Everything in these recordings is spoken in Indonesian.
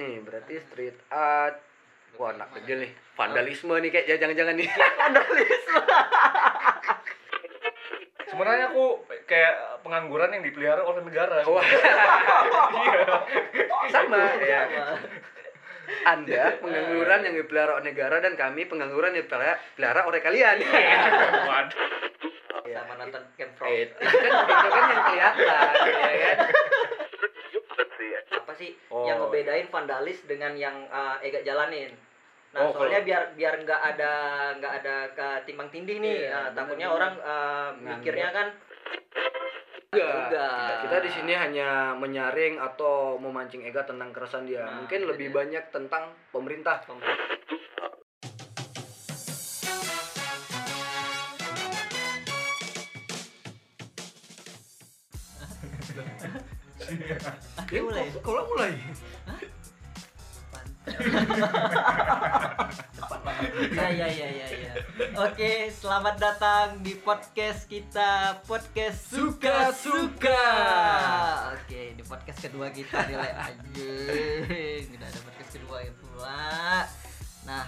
nih, berarti street art. Wah, anak kecil nih. Vandalisme nih kayak jangan-jangan nih. Sebenarnya aku kayak pengangguran yang dipelihara oleh negara. Wah, Iya. sama ya. Anda pengangguran yang dipelihara oleh negara dan kami pengangguran yang dipelihara pelihara oleh kalian. Waduh. sama nonton Camp Rock Eh, itu kan itu kan yang kelihatan, ya kan? Sih Oh. yang ngebedain vandalis dengan yang uh, Ega jalanin nah Oh, soalnya kalau- biar biar nggak ada nggak ada ketimbang tindih nih Iya, Nah, takutnya bener. orang uh, mikirnya kan Enggak. Enggak. Kita, di sini hanya menyaring atau memancing Ega tentang keresahan dia. Nah, Mungkin lebih banyak tentang pemerintah. Ya, mulai. Ya ya ya ya ya oke selamat datang di podcast kita podcast suka suka oke di podcast kedua kita nih Le. anjing udah ada podcast kedua ya pula nah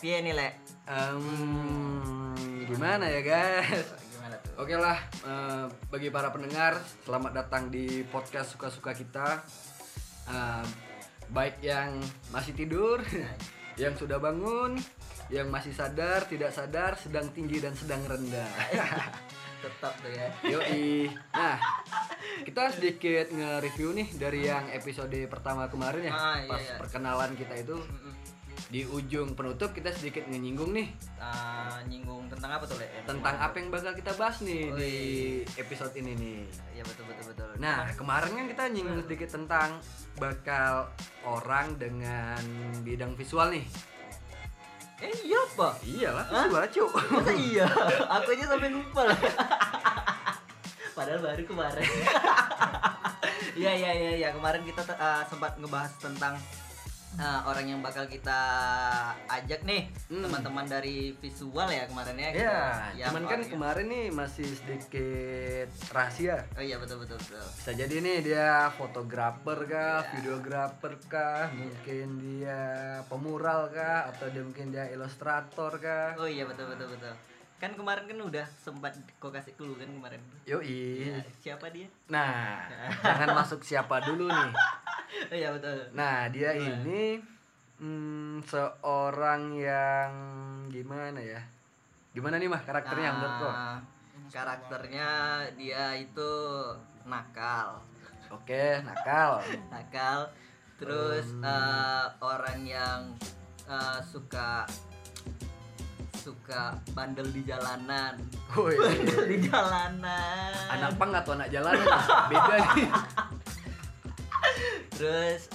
piye nih le Em, gimana ya guys? gimana tuh Oke lah, eh, bagi para pendengar, selamat datang di podcast suka-suka kita. Baik yang masih tidur, yang sudah bangun, yang masih sadar, tidak sadar, sedang tinggi dan sedang rendah. tetap tuh ya Yoi. Nah, kita sedikit nge-review nih dari yang episode pertama kemarin ya, Ah, iya, pas iya. perkenalan kita itu Mm-mm. Di ujung penutup kita sedikit menyinggung nih Ah, nyinggung tentang apa tuh le tentang apa yang bakal kita bahas nih Oh, di episode ini nih. ya betul betul betul Nah, kemarin kan kita nyinggung sedikit tentang bakal orang dengan bidang visual nih. eh iya apa Iyalah, visual cu. Masa iya? Aku aja sampai lupa lah. Padahal baru kemarin. Iya iya iya iya kemarin kita uh, sempat ngebahas tentang uh, orang yang bakal kita ajak nih Hmm. teman-teman dari visual ya kemarin ya. kita. Ya, Yang cuman kan kemarin nih masih sedikit rahasia. Oh iya betul betul betul. Bisa jadi nih dia fotografer kah, Iya. videografer kah, mungkin dia pemural kah, atau dia mungkin dia ilustrator kah. Oh iya betul betul betul. Kan kemarin kan udah sempat kau kasih clue kan kemarin. Yoi. Ya, siapa dia? Nah, jangan masuk siapa dulu nih. Iya betul. Nah, dia Gimana? ini hmm, seorang yang gimana ya? Gimana nih mah karakternya menurut lo? Karakternya dia itu nakal Oke, nakal. nakal terus Hmm. eh, orang yang eh, suka suka bandel di jalanan Woi, bandel di jalanan anak pang atau anak jalanan? Beda nih. Terus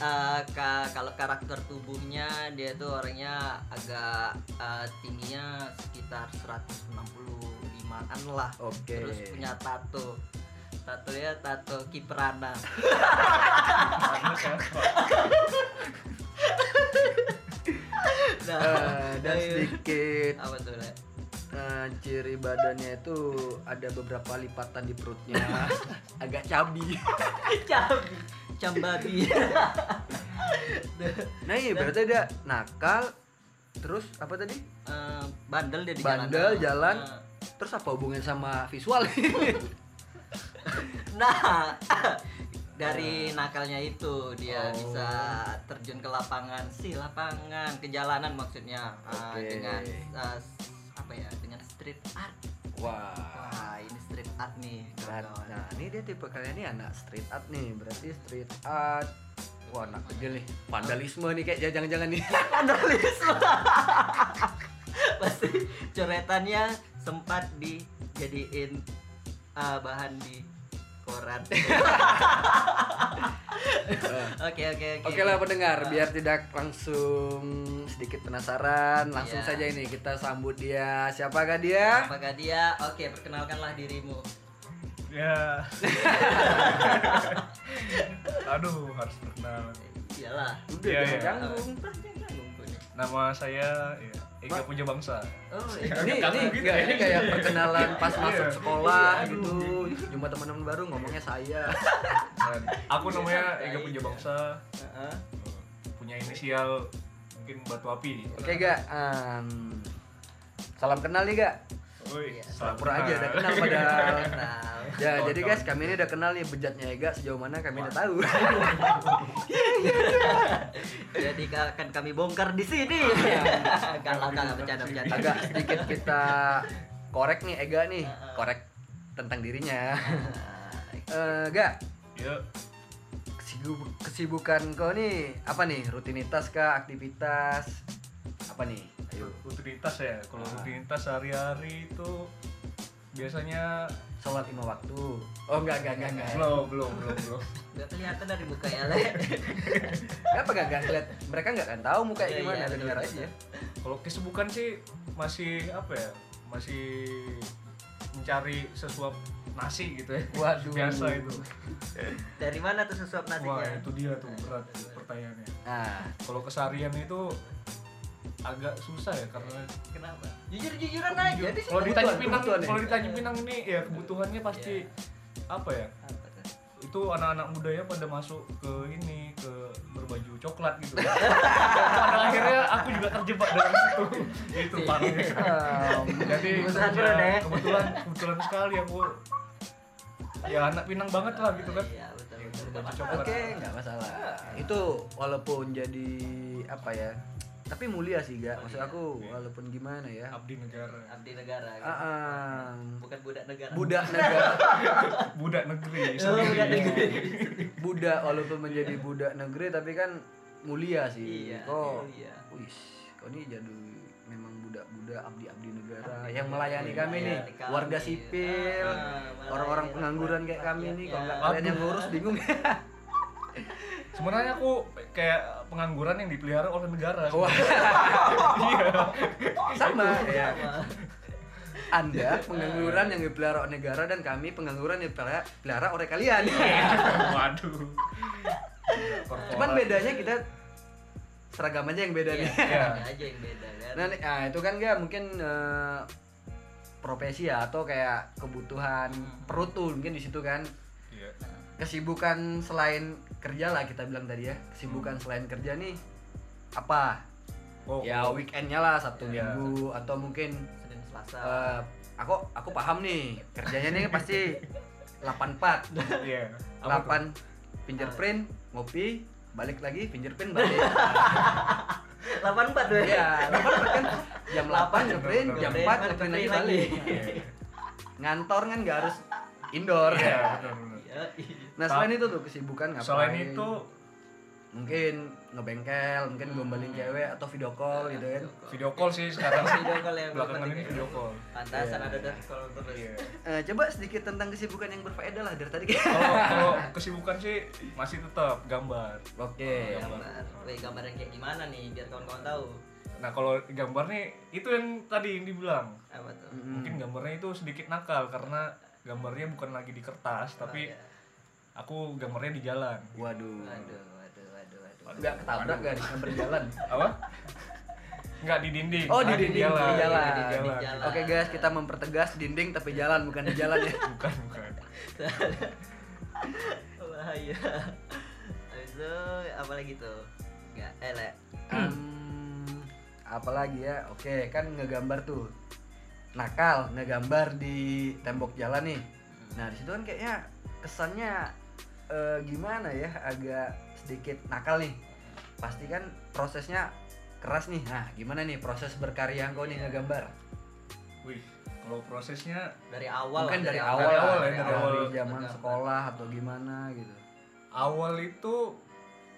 ka- kalau karakter tubuhnya dia tuh orangnya agak eh, tingginya sekitar 165an lah. Oke. terus punya tato. Tato ya tato kiprana. Nah, Eh, dan sedikit. Apa tuh Le? Eh, ciri badannya itu ada beberapa lipatan di perutnya, agak cabi. cabi cambabi Nah, iya berarti dia nakal. Terus apa tadi? Eh, bandel dia di Bandel, jalan. Nah, Terus apa hubungannya sama visual? Nah, dari nakalnya itu dia Oh. bisa terjun ke lapangan, si lapangan, ke jalanan maksudnya Ah, Oke. dengan ah, s- apa ya, dengan street art. Wah. Wah, ini street art nih. Nah, kawan-kawan. nah, ini dia tipe kalian nih anak street art nih. Berarti street art. Wah, anak kecil nih. Vandalisme nih kayak jangan-jangan nih. Vandalisme. Pasti coretannya sempat dijadiin ah, bahan di koran. Oke oke oke. Oke lah pendengar, biar tidak langsung sedikit penasaran, langsung Iya. saja ini kita sambut dia. Siapakah dia? Apakah dia? Oke, perkenalkanlah dirimu. Ya. Aduh, harus perkenalan. Iyalah. Udah Iya, jangan canggung. Nama saya ya, Ega Puja Bangsa. Oh, Ini iya. ini, Canggung gitu ya. ini kayak perkenalan pas Iya. masuk sekolah Iya, gitu. Jumpa teman-teman baru ngomongnya saya. Aku namanya Ega Puja Bangsa. Heeh. punya punya inisial mungkin batu api Oke gak, em, salam kenal nih gak? Woi, Iya, salam Pura aja udah kenal padahal. Kenal. Ya, jadi guys, kami ini udah kenal nih bejatnya Ega sejauh mana kami udah tahu. Jadi akan kami bongkar di sini. Galau galau bercanda bercanda. Agak sedikit kita korek nih Ega nih, korek tentang dirinya. Eh, Gak, Ya, kesibu- kesibukan kau nih apa nih? Rutinitas kah, aktivitas? Apa nih? Ayo. rutinitas ya. Kalau rutinitas sehari-hari itu biasanya Sholat lima waktu. Oh enggak, enggak, enggak, enggak. belum, belum, belum, belum. Gak kelihatan dari muka ya le. Kenapa gak, gak ngeliat? Mereka nggak akan tahu muka Iya, gimana, iya, dengar aja. Kalau kesibukan sih masih apa ya? Masih mencari sesuap nasi gitu ya. Waduh. Biasa itu. Dari mana tuh sesuap Wah, nasinya? itu dia tuh berat pertanyaannya. Nah, Kalau keseharian itu agak susah ya karena Kenapa? Jujur jujuran aja di kalau ditanya Pinang, ya? kalau ditanya Pinang ini ya kebutuhannya pasti apa ya? Apa tuh? Itu anak-anak mudanya pada masuk ke ini ke berbaju coklat gitu. Pada akhirnya aku juga terjebak dalam situ. itu parahnya. em, Jadi Kebetulan ya, kebetulan kebetulan sekali aku ya anak Pinang banget lah gitu kan. Iya betul betul. Oke, nggak masalah. Itu walaupun jadi apa ya? Tapi mulia sih, gak. Maksud aku walaupun gimana ya? Abdi negara. Abdi negara. Ah, Kan? ah, Bukan budak negara. budak negara, Budak negeri. Oh, budak negeri. budak walaupun menjadi budak negeri tapi kan mulia sih. Iya. Kok, Iya. wih, kau ini jadi memang budak-budak abdi-abdi negara Abdi yang melayani kami nih, Melayani kami. warga sipil, Ah, orang-orang melayani pengangguran kayak kami nih. Kalau nggak Iya. kalian yang ngurus bingung. Sebenarnya aku kayak pengangguran yang dipelihara oleh negara. Wah, Iya. sama ya. Anda pengangguran yang dipelihara oleh negara dan kami pengangguran yang dipelihara pelihara oleh kalian. Waduh. Cuman bedanya kita seragam aja yang beda nih. Iya, Iya. ada aja yang beda kan. Nah, nih, ah, itu kan gak mungkin eh, profesi ya atau kayak kebutuhan perut tuh mungkin di situ kan. Iya. Kesibukan selain kerja lah kita bilang tadi ya. Kesibukan selain kerja nih apa? Oh, ya kalau- weekendnya lah Sabtu Iya. Minggu atau mungkin Senin Selasa. eh, aku aku paham nih kerjanya nih pasti 84 Iya. Apa tuh? 8 fingerprint ngopi balik lagi fingerprint balik 84 tuh. Iya, 8 kan jam 8 ngeprint, jam 4 Ngeprint, lagi balik. Iya. Ngantor kan nggak harus indoor. Iya. Iya, iya. Nah selain itu tuh kesibukan ngapain? Selain itu mungkin ngebengkel, mungkin gombalin cewek atau video call gitu kan. video call sih sekarang Video call yang belakangan ini ya. video call. Pantasan Iya. ada dan call terus. Iya. Eh, coba sedikit tentang kesibukan yang berfaedah lah dari tadi. Kalau kalau kesibukan sih masih tetap gambar. Oke. Gambar. Gambar. Wih, gambar yang kayak gimana nih biar kawan-kawan tahu. Nah kalau gambar nih itu yang tadi yang dibilang. Apa tuh? Mm-mm. Mungkin gambarnya itu sedikit nakal karena gambarnya bukan lagi di kertas tapi Oh, iya. Aku gambarnya di jalan. Waduh. Waduh, waduh, waduh, waduh. Nggak ketabrak gak di berjalan? Apa? Enggak di dinding. Oh, di dinding, jalan. di jalan. Di Di jalan. jalan. Oke guys, kita mempertegas dinding tapi jalan bukan di jalan ya. Bukan, bukan. Bahaya. Habis itu apa lagi tuh? Enggak, eh le. Hmm, apalagi ya oke kan ngegambar tuh nakal ngegambar di tembok jalan nih nah di situ kan kayaknya kesannya eh, gimana ya agak sedikit nakal nih pasti kan prosesnya keras nih nah gimana nih proses berkarya engkau nih ngegambar Wih, kalau prosesnya Dari awal mungkin lah, dari, awal awal, ya, lah, dari dari, awal zaman sekolah atau gimana gitu awal itu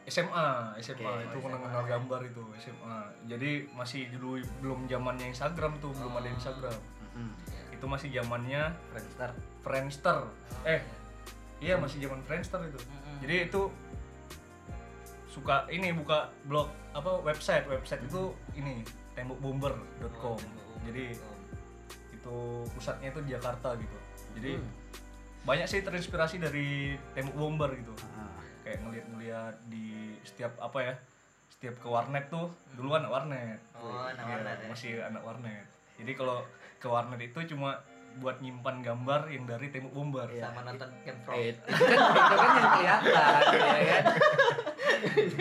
SMA, SMA Oke, itu kenal-kenal SMA. gambar itu SMA. Jadi masih dulu belum zamannya Instagram tuh, belum ada Instagram. Mm-mm. Itu masih zamannya Friendster Friendster. Eh, iya masih zaman Friendster itu. Mm-mm. Jadi itu suka ini buka blog apa website website itu ini tembokbomber.com. Jadi itu pusatnya itu di Jakarta gitu. Jadi Hmm. banyak sih terinspirasi dari tembok bomber gitu Ah, kayak ngeliat-ngeliat di setiap apa ya setiap ke warnet tuh dulu anak warnet Oh, anak Iya, warnet ya. masih anak warnet jadi kalau ke warnet itu cuma buat nyimpan gambar yang dari tembok bomber Iya. sama nonton Camp Rock. Eh, itu kan itu kan yang kelihatan ya kan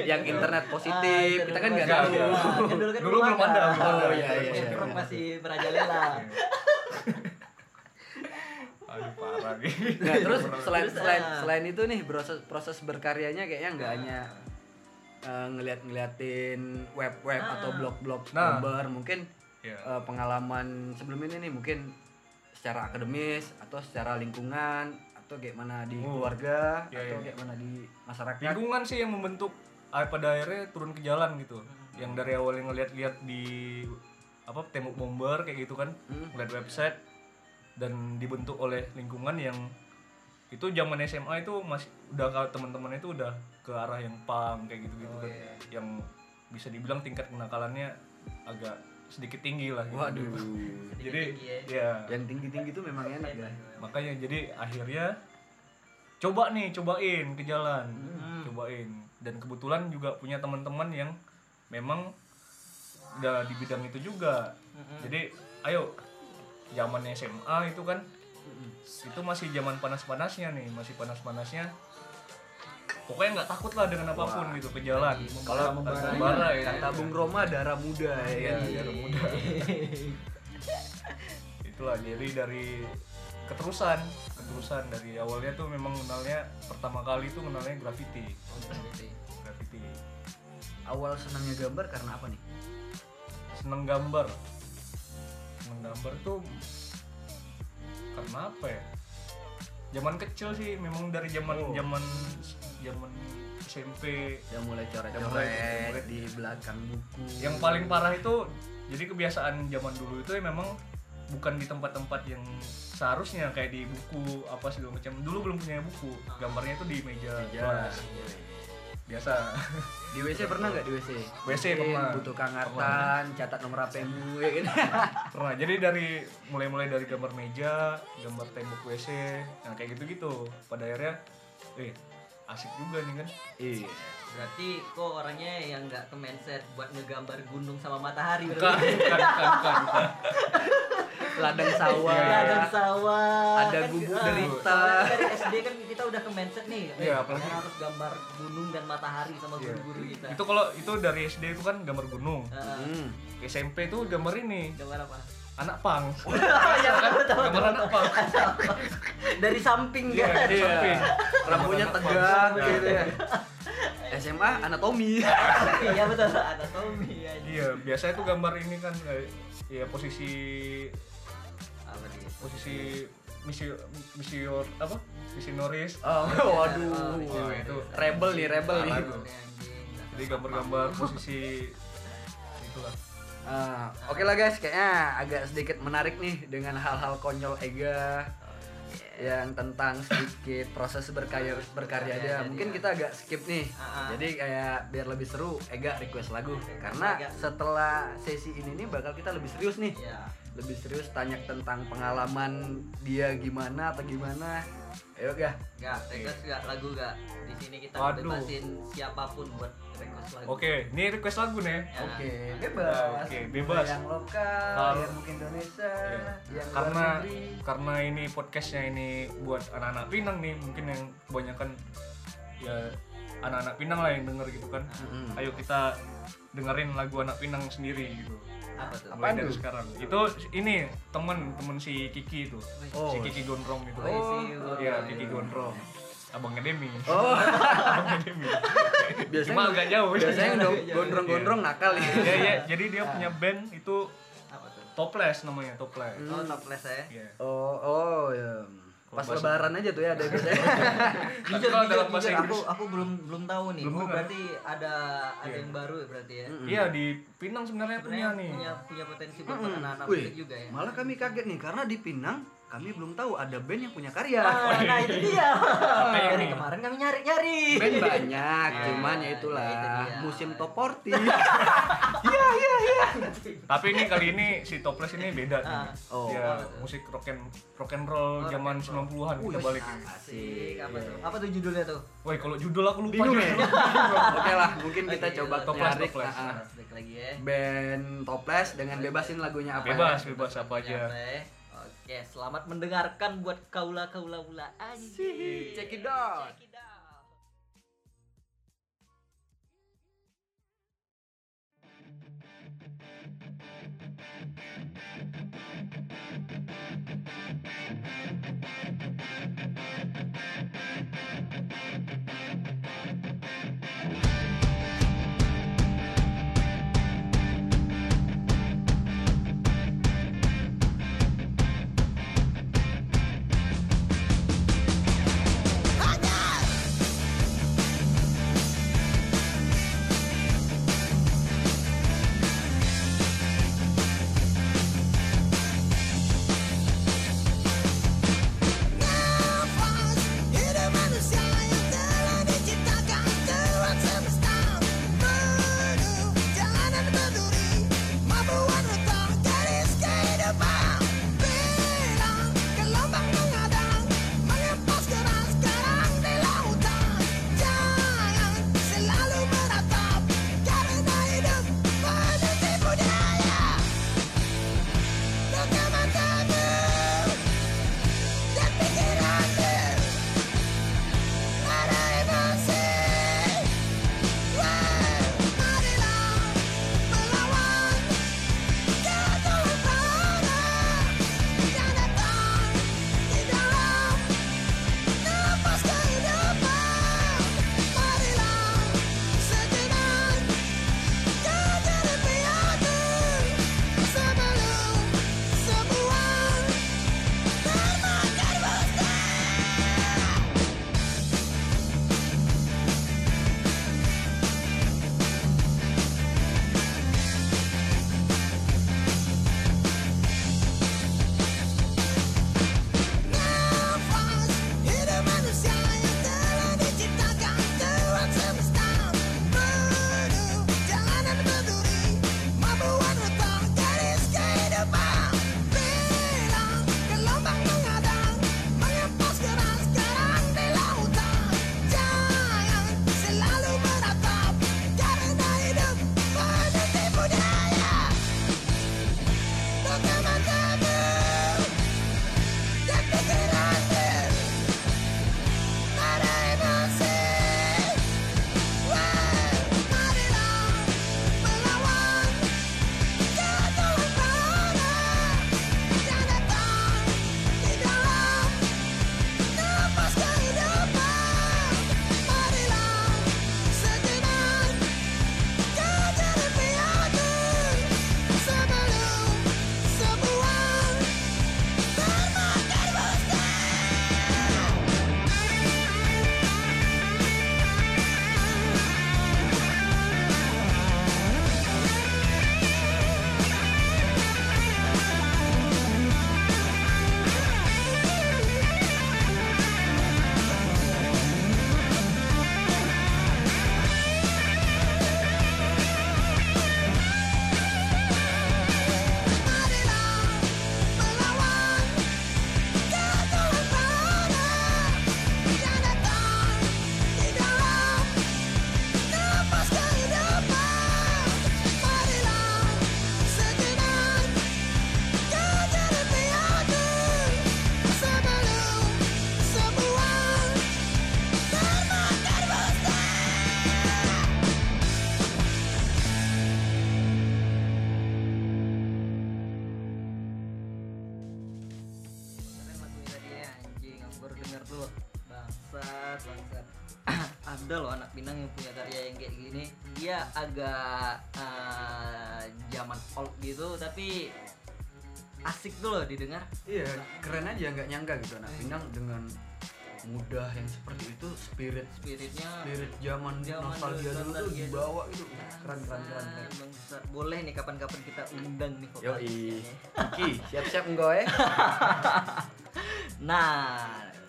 yang internet Ah, positif internet kita kan nggak tahu Iya, Nah, Dulu kan Dulu belum ada, belum ada. Oh Iya, iya iya, iya. masih merajalela. aduh parah nih Nah, terus selain selain ah. selain itu nih proses proses berkaryanya kayaknya nggak hanya eh, ngeliat-ngeliatin web-web Ah. atau blog-blog Nah. gambar mungkin ya eh, pengalaman sebelum ini nih mungkin secara akademis atau secara lingkungan atau kayak mana di Oh. keluarga Iya, atau iya. kayak mana di masyarakat lingkungan sih yang membentuk ah, pada akhirnya turun ke jalan gitu yang dari awal yang ngeliat-liat di apa tembok bomber kayak gitu kan Hmm. ngeliat website dan dibentuk oleh lingkungan yang itu zaman SMA itu masih udah kalau teman-teman itu udah ke arah yang punk kayak gitu gitu Oh, kan iya. yang bisa dibilang tingkat kenakalannya agak sedikit tinggi lah gitu. waduh jadi tinggi ya. ya yang tinggi-tinggi itu memang enak ya makanya jadi akhirnya coba nih cobain ke jalan Hmm. cobain dan kebetulan juga punya teman-teman yang memang udah di bidang itu juga Mm-mm. jadi ayo zaman SMA itu kan itu masih zaman panas-panasnya nih masih panas-panasnya pokoknya nggak takut lah dengan apa pun Wah. gitu ke jalan kalau Membara- ya kata Bung Roma darah muda ya kan? darah muda. itulah jadi dari keterusan keterusan dari awalnya tuh memang kenalnya pertama kali tuh kenalnya graffiti graffiti awal senangnya gambar karena apa nih seneng gambar seneng gambar tuh karena apa ya zaman kecil sih memang dari zaman Oh. Zaman SMP yang mulai coret-coret di belakang buku. Yang paling parah itu jadi kebiasaan zaman dulu itu ya memang bukan di tempat-tempat yang seharusnya kayak di buku apa segala macam. Dulu belum punya buku gambarnya itu di meja Meja. kelas. biasa. Di WC pernah nggak di WC WC pernah. butuh kangatan catat nomor HPmu ya kan? Pernah. Jadi dari mulai-mulai dari gambar meja gambar tembok WC nah kayak gitu-gitu. Pada akhirnya eh asik juga nih kan iya Berarti kok orangnya yang nggak ke mindset buat ngegambar gunung sama matahari bukan berarti. bukan bukan, bukan, bukan. ladang sawah Iya, ada sawah. Ada kan, gubuk ah, derita. soalnya dari SD kan kita udah ke mindset nih. Iya, eh, apalagi- kita harus gambar gunung dan matahari sama Iya. guru-guru kita. itu kalau itu dari SD itu kan gambar gunung Ah, hmm. SMP itu gambar ini gambar apa? Anak pang ya, betul, betul, gambar anak pang Dari samping Iya, kan. dari Iya. samping. rambutnya tegak gitu ya SMA anatomi Iya betul, anatomi ya. Iya, biasanya tuh gambar ini kan kayak ya posisi Apa nih? posisi misi misior apa? Misionaris. oh waduh Oh, itu rebel nih rebel nih. Jadi gambar-gambar posisi itulah. Ah, Oke lah guys, kayaknya agak sedikit menarik nih dengan hal-hal konyol Ega yang tentang sedikit proses berkarya berkarya dia. Mungkin kita agak skip nih. Ah, ah. Jadi kayak biar lebih seru, Ega request lagu. Karena Agak. setelah sesi ini nih bakal kita lebih serius nih. Iya. Lebih serius tanya tentang pengalaman dia gimana atau gimana. Ayo ga. Enggak, request enggak lagu enggak. Di sini kita bebasin siapa pun buat request lagu. Oke, ini request lagu nih. Ya. Oke, bebas. Oke, bebas. Yang lokal, yang mungkin Indonesia, Iya. yang karena negeri. karena ini podcastnya ini buat anak-anak Pinang nih mungkin yang kebanyakan ya anak-anak Pinang lah yang denger gitu kan Mm-mm. ayo kita dengerin lagu anak Pinang sendiri gitu Apa tuh? mulai Apaan dari sekarang itu ini temen temen si Kiki itu Oh. si Kiki Gondrong itu Oh, si iya. Kiki Gondrong abangnya Demi Oh, abangnya Demi biasanya cuma agak jauh biasanya Iya, dong iya, gondrong-gondrong nakal ya. ya ya jadi dia punya band itu Apa tuh? Toples namanya Toples Oh, topless ya. Iya. Oh, oh ya. Pas bahasa- lebaran aja tuh ya ada biasanya. Jujur, kalau jujur, dalam bahasa jujur, aku Inggris- aku belum belum tahu nih. Belum oh, berarti ada ada Iya. yang baru ya berarti ya. Iya di Pinang sebenarnya punya nih. punya punya potensi buat anak-anak juga ya. Malah kami kaget nih karena di Pinang kami belum tahu ada band yang punya karya. Ah, nah itu dia. Dari kemarin kami nyari-nyari. Band banyak, Ah, cuman ya itu itulah dia. musim top 40. Tapi ini kali ini si Toples ini beda nih. Ah. Oh. Dia musik rock and rock and roll Oh, zaman rock roll. 90-an kita Wih, balik. Asik. Apa Iya. tuh? Apa tuh judulnya tuh? Woi, kalau judul aku lupa Bingung ya? Oke lah, mungkin kita Oke, coba Toples, nyari Toples. ah, ah. Lagi ya. band Toples dengan bebasin lagunya apa. Bebas, ya. bebas apa aja. Oke, selamat mendengarkan buat kaula-kaula mula anjing. Check. Asik tuh loh didengar. Iya, keren aja nggak nyangka gitu anak Pinang dengan mudah yang seperti itu spirit spiritnya spirit zaman Zaman nostalgia dulu, tuh dibawa gitu. Keren keren keren keren. boleh nih kapan-kapan kita undang nih yo vokalisnya nih. Ki siap siap enggak ya Nah,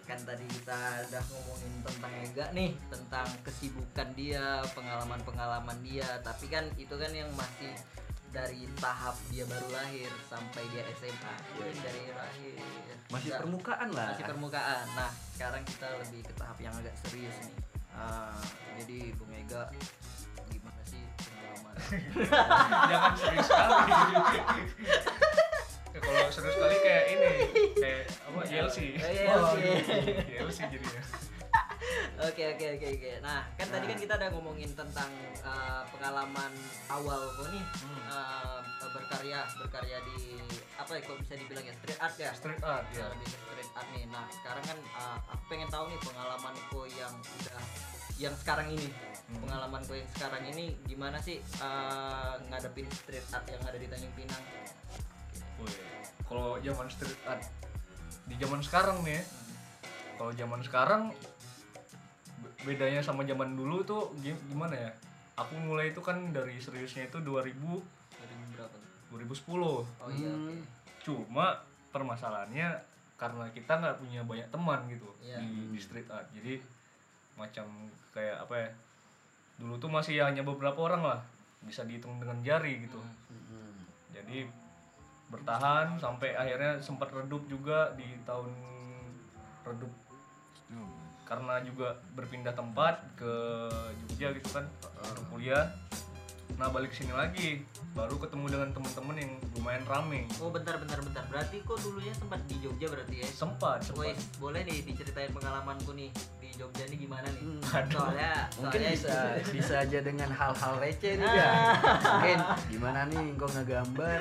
kan tadi kita udah ngomongin tentang Ega nih, tentang kesibukan dia, pengalaman-pengalaman dia. Tapi kan itu kan yang masih dari tahap dia baru lahir sampai dia SMA. Dari lahir masih Nggak, permukaan lah masih permukaan. Nah, sekarang kita lebih ke tahap yang agak serius nih. Ah, jadi Bung Ega gimana sih pengalaman? jangan serius sekali Ya, kalau serius sekali kayak ini kayak apa YLC YLC. YLC jadinya Oke oke oke oke. Nah kan tadi kan kita udah ngomongin tentang uh, pengalaman awal kok nih uh, berkarya berkarya di apa ya kok bisa dibilang ya street art ya. street art Ya, ke street art nih. Nah sekarang kan uh, aku pengen tahu nih pengalaman kok yang udah yang sekarang ini Hmm. pengalaman kok yang sekarang ini gimana sih uh, ngadepin street art yang ada di Tanjung Pinang? Kalau zaman street art di zaman sekarang nih kalau zaman sekarang bedanya sama zaman dulu tuh gi- gimana ya aku mulai itu kan dari seriusnya itu 2000 Dari berapa? tuh? 2010 Oh iya. Hmm. cuma permasalahannya karena kita nggak punya banyak teman gitu Iya. di, di street art jadi macam kayak apa ya dulu tuh masih hanya beberapa orang lah bisa dihitung dengan jari gitu Hmm. jadi bertahan sampai akhirnya sempat redup juga di tahun redup karena juga berpindah tempat ke Jogja gitu kan untuk kuliah nah balik sini lagi baru ketemu dengan teman-teman yang lumayan rame Oh bentar bentar bentar. Berarti kok dulunya sempat di Jogja berarti ya? sempat sempat Wes, boleh nih diceritain pengalamanku nih di Jogja nih gimana nih? Hmm. Soalnya, Mungkin soalnya bisa bisa aja dengan hal-hal receh nih ya. Mungkin gimana nih kok ngegambar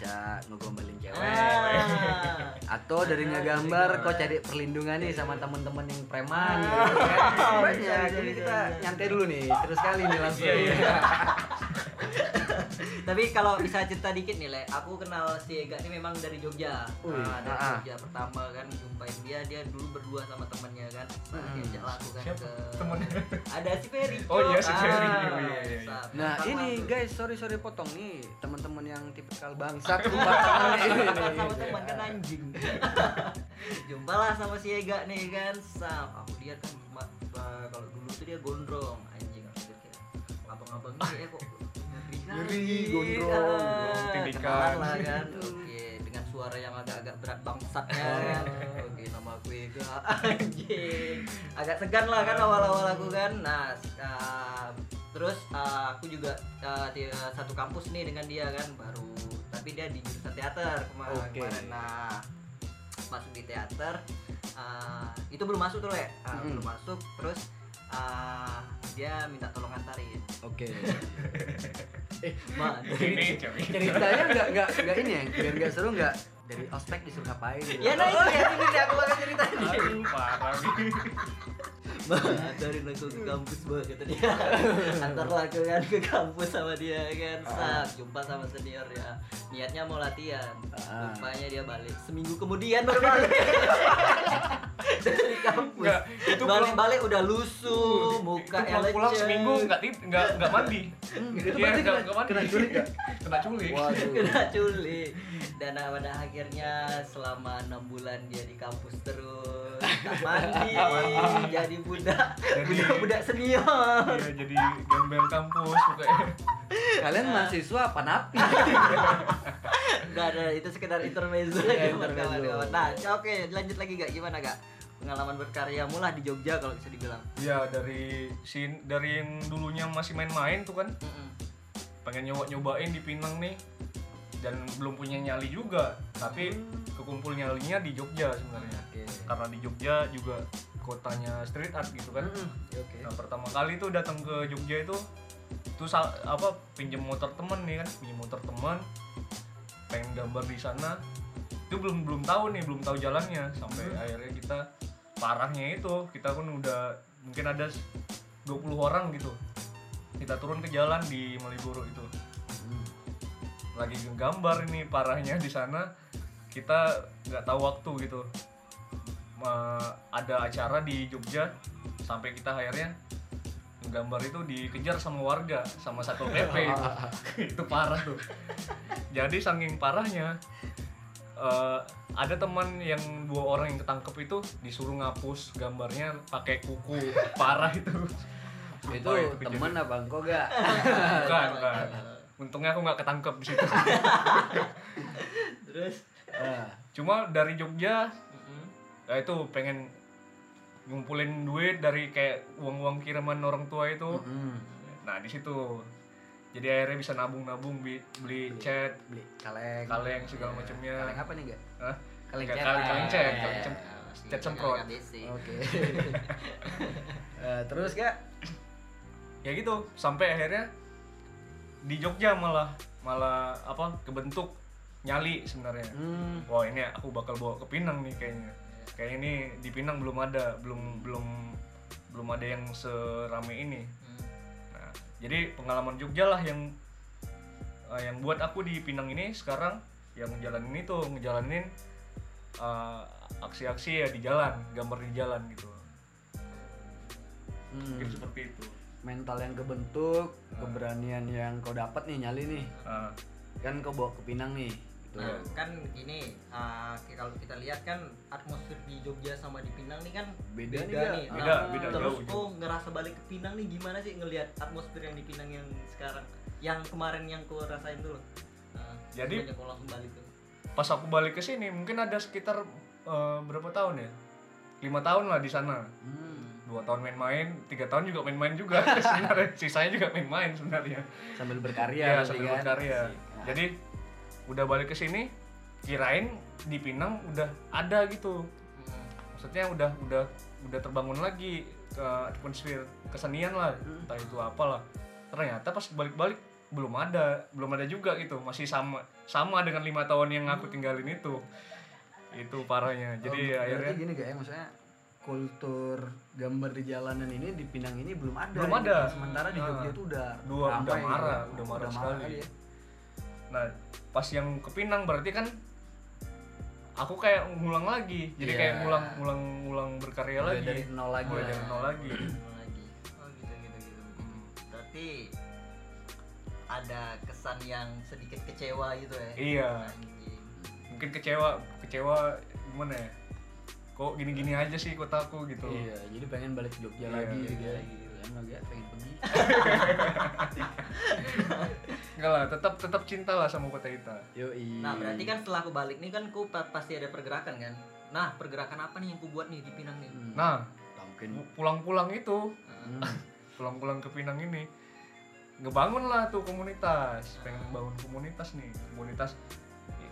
bisa ngegombalin cewek Ah. atau dari ngegambar kok cari perlindungan nih sama temen-temen yang preman gitu kan. Bisa, Banyak. bisa, Jadi bisa, kita nyantai dulu nih, terus kali nih langsung. Iya, iya. Tapi kalau bisa cerita dikit nih Le, aku kenal si Ega ini memang dari Jogja. Wih, Nah, dari ah. Jogja pertama kan jumpain dia, dia dulu berdua sama temannya kan. Nah, Hmm. diajak aku kan ke temennya? Ada si Ferry. Oh, iya, si Ferry. Ah, Iya, iya, iya. sa- Nah sama ini tuh. guys, sorry sorry potong nih teman-teman yang tipikal bangsat lupa tangan ini, ini, ini. sama teman kan anjing jumpa lah sama si Ega nih kan sam aku lihat kan kalau dulu tuh dia gondrong anjing aku pikir abang-abang ini ya kok kali. gondrong, Ah, tindikan. lah kan? Oke dengan suara yang agak-agak berat bangsatnya kan? Oke nama aku Ega. Anjing. Agak segan lah kan awal-awal aku kan? Nah ah, terus ah, aku juga ah, di satu kampus nih dengan dia kan? Baru tapi dia di jurusan teater kema- Oke. kemarin. Nah masuk di teater ah, itu belum masuk tuh le. Ah, Mm-mm. belum masuk. Terus ah, dia minta tolong antarin. Oke. Ma, ini cewek Ceritanya nggak nggak nggak ini ya, biar nggak seru nggak dari ospek disuruh ngapain? gitu? ya nah itu ya ini aku bakal cerita nih aduh parah nih Ma, antarin aku ke kampus bah kata dia. Antarlah aku kan ke kampus sama dia kan. Sak, jumpa sama senior ya. Niatnya mau latihan. Ah. Rupanya dia balik. Seminggu kemudian baru balik. Dari kampus. Nggak, itu Balik-balik udah lusuh Muka itu pulang, pulang seminggu nggak tip nggak nggak mandi. Hmm, itu nggak- kena, mandi. kena culik kena culik. Waduh. kena culik. Dan pada akhirnya selama enam bulan dia di kampus terus tak mandi jadi budak Jadi- budak budak senior Iya, jadi gembel kampus pokoknya Kalian mahasiswa apa napi? Gak ada itu sekedar intermezzo aja buat intermezzo. Nah, oke lanjut lagi gak gimana gak pengalaman berkaryamu lah di Jogja kalau bisa dibilang. ya dari sin dari yang dulunya masih main-main tuh kan Mm-mm. pengen nyoba nyobain di Pinang nih dan belum punya nyali juga tapi kekumpul nyalinya di Jogja sebenarnya Oke. karena di Jogja juga kotanya street art gitu kan Mm-mm. Oke. nah pertama kali tuh datang ke Jogja itu sa- apa pinjem motor temen nih kan pinjem motor teman pengen gambar di sana itu belum belum tahu nih belum tahu jalannya sampai akhirnya kita parahnya itu kita pun udah mungkin ada 20 orang gitu kita turun ke jalan di Malioboro itu Hmm. Lagi gambar ini parahnya di sana kita nggak tahu waktu gitu. Ma- ada acara di Jogja sampai kita akhirnya gambar itu dikejar sama warga sama satpol pp itu. Itu parah tuh. Jadi saking parahnya eh, ada teman yang dua orang yang ketangkep itu disuruh ngapus gambarnya pakai kuku. Parah itu. Itu kejadian. teman apa? Engkau gak? bukan bukan untungnya aku nggak ketangkep di situ Terus Ah. cuma dari Jogja ya itu pengen ngumpulin duit dari kayak uang-uang kiriman orang tua itu nah di situ jadi akhirnya bisa nabung-nabung beli, beli cat Beli kaleng. kaleng segala Iya. macamnya Kaleng apa nih gak? Hah? Kaleng Ka- cat. kaleng- kaleng cat, Iya. kaleng cat. Masih Cat semprot. jaga KBC. Oke. Eh, terus kak? ya gitu sampai akhirnya di Jogja malah malah apa kebentuk nyali sebenarnya Hmm. wah ini aku bakal bawa ke Pinang nih kayaknya kayak ini di Pinang belum ada belum belum belum ada yang serame ini Hmm. nah jadi pengalaman Jogja lah yang eh, yang buat aku di Pinang ini sekarang yang ngejalanin itu ngejalanin eh, aksi-aksi ya di jalan gambar di jalan gitu Hmm. mungkin seperti itu Mental yang kebentuk, keberanian yang kau dapat nih nyali nih. Ah, Kan kau bawa ke Pinang nih. Gitu. Nah, kan gini, uh, kalau kita lihat kan atmosfer di Jogja sama di Pinang nih kan Beda nih, nih. Kak. Nah, Beda, beda, Terus jauh, kok ngerasa balik ke Pinang nih gimana sih ngelihat atmosfer yang di Pinang yang sekarang, yang kemarin yang ku rasain tuh loh. Nah, Jadi- kau langsung balik tuh. pas aku balik ke sini mungkin ada sekitar eh, berapa tahun ya lima tahun lah di sana Hmm. Dua tahun main-main tiga tahun juga main-main juga sebenarnya. Sisanya juga main-main sebenarnya. Sambil berkarya ya sambil kan? berkarya. Nah, jadi udah balik ke sini kirain di Pinang udah ada gitu. Hmm. maksudnya udah udah udah terbangun lagi ke atmosfer kesenian lah Hmm. entah itu apalah. Ternyata pas balik-balik belum ada belum ada juga gitu. Masih sama sama dengan lima tahun yang aku tinggalin itu. Itu parahnya. Oh, jadi berarti akhirnya gini kayak maksudnya kultur gambar di jalanan ini di Pinang ini belum ada. Belum ini. ada. Sementara di Jogja Nah. itu udah Dua- udah ramai gitu. marah, udah marah sekali. ya. nah pas yang ke Pinang berarti kan aku kayak ngulang lagi jadi Iya. kayak ngulang ngulang ngulang berkarya Mulai lagi dari nol lagi. mulai lah. dari nol lagi. Oh gitu gitu gitu. Hmm. Berarti ada kesan yang sedikit kecewa gitu ya. iya Anjing. mungkin kecewa kecewa gimana ya kok gini-gini aja sih kotaku gitu Iya, jadi pengen balik ke Jogja Iya, lagi iya, gitu ya. iya. Kan agak pengen pergi. enggak lah tetap tetap cinta lah sama kota kita Yoi. Nah berarti kan setelah aku balik nih kan ku pa- pasti ada pergerakan kan. Nah pergerakan apa nih yang ku buat nih di Pinang nih? Hmm, nah mungkin. pu- pulang-pulang itu Hmm. pulang-pulang ke Pinang ini ngebangun lah tuh komunitas pengen bangun komunitas nih komunitas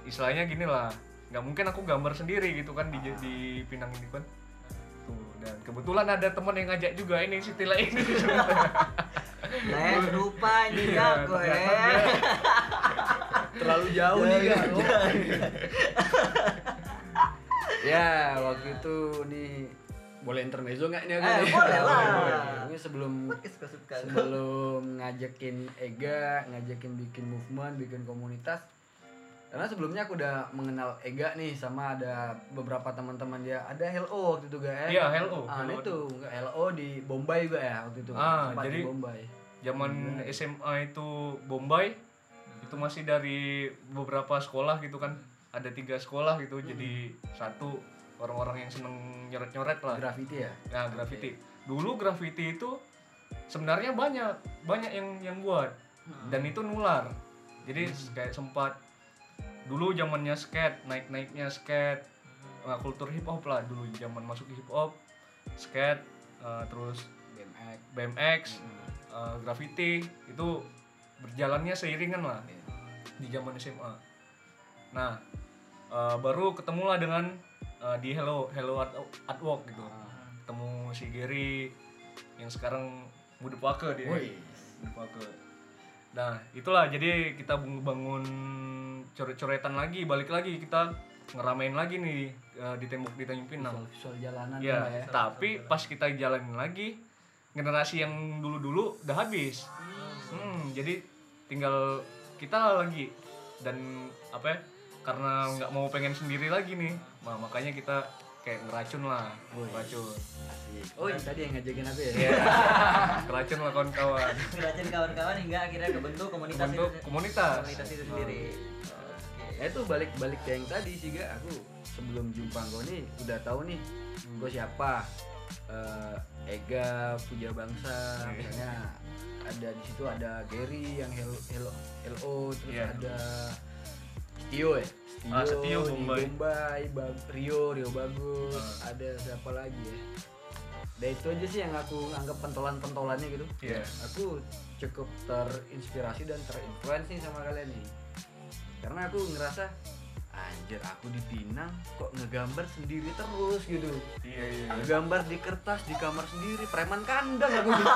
istilahnya gini lah nggak mungkin aku gambar sendiri gitu kan di di Pinang ini kan tuh dan kebetulan ada teman yang ngajak juga ini si Tila ini Les rupanya Iya, aku ternyata ya. Terlalu jauh nih kan. ya, waktu itu nih boleh intermezzo nggak nih aku Eh, nih? boleh lah. Ini sebelum sebelum ngajakin Ega, ngajakin bikin movement, bikin komunitas. Karena sebelumnya aku udah mengenal Ega nih sama ada beberapa teman-teman dia. Ada Hello waktu itu gak Iya, Hello. Ah, Hello. itu nggak Hello di Bombay juga ya waktu itu. Ah, Sempat di jadi- Bombay. zaman SMA itu Bombay itu masih dari beberapa sekolah gitu kan ada tiga sekolah gitu jadi satu orang-orang yang seneng nyoret-nyoret lah Graffiti ya. Nah, graffiti. Dulu graffiti itu sebenarnya banyak, banyak yang yang buat dan itu nular. Jadi kayak sempat dulu zamannya skate, naik-naiknya skate, nah, kultur hip hop lah dulu zaman masuk hip hop, skate, eh, terus BMX. BMX, eh, graffiti itu berjalannya seiringan lah di zaman SMA. Nah, eh, baru ketemulah dengan eh, di Hello Hello Art, Art Walk gitu. Ah. Ketemu si Gary yang sekarang muda pake dia. Muda pake. Nah, itulah jadi kita bang- bangun coret-coretan lagi, balik lagi kita ngeramein lagi nih eh, di tembok di Tanjung Pinang. Visual, visual jalanan Ya, ya. tapi pas kita jalanin lagi generasi yang dulu-dulu udah habis. Hmm, jadi tinggal kita lagi dan apa ya? Karena nggak mau pengen sendiri lagi nih, nah, makanya kita kayak ngeracun lah, Wih. ngeracun. Asik. Oh, ini tadi yang ngajakin aku ya. Iya, ngeracun lah kawan-kawan. Ngerajain kawan-kawan hingga akhirnya kebentuk komunitas Bentuk itu, komunitas. komunitas itu sendiri. Oke. Ya itu balik-balik ke yang tadi sih gak aku sebelum jumpa kau nih udah tahu nih gue siapa Eh, Ega Puja Bangsa Iya. misalnya ada di situ ada Gary yang Hello Hello LO terus Iya. ada Stio ya Ah, Setio, di Bombay. Bombay Bag- Rio Rio bagus Ah. ada siapa lagi ya Dan itu aja sih yang aku anggap pentolan-pentolannya gitu Iya. aku cukup terinspirasi dan terinfluence nih sama kalian nih karena aku ngerasa anjir aku di Pinang kok ngegambar sendiri terus gitu. Iya iya ngegambar di kertas di kamar sendiri preman kandang aku. Gitu.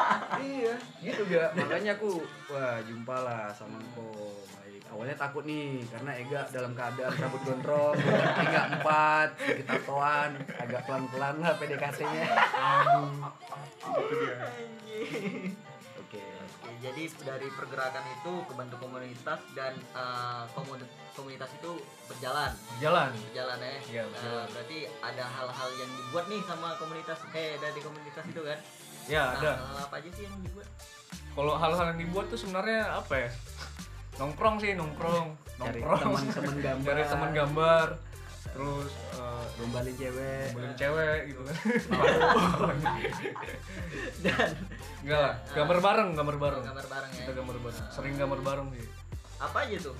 iya gitu gak? Makanya aku wah jumpa lah sama engkau. Baik. Awalnya takut nih karena Ega dalam keadaan rambut gondrong tiga empat sedikit tatoan agak pelan pelan lah PDKT-nya aduh. Itu dia jadi dari pergerakan itu ke bentuk komunitas dan eh, komuni- komunitas itu berjalan. Jalan berjalan ya Iya, Eh, berjalan. berarti ada hal-hal yang dibuat nih sama komunitas eh dari komunitas itu kan? Ya nah, ada. hal apa aja sih yang dibuat? Kalau hal-hal yang dibuat tuh sebenarnya apa ya? Nongkrong sih nongkrong. Cari nongkrong. teman-teman gambar. Cari teman gambar terus eh, gombalin cewek. beliin cewek gitu. Kan dan enggak lah gambar bareng gambar bareng. Gambar bareng ya. Kita gambar bareng sering gambar bareng sih. Apa aja tuh?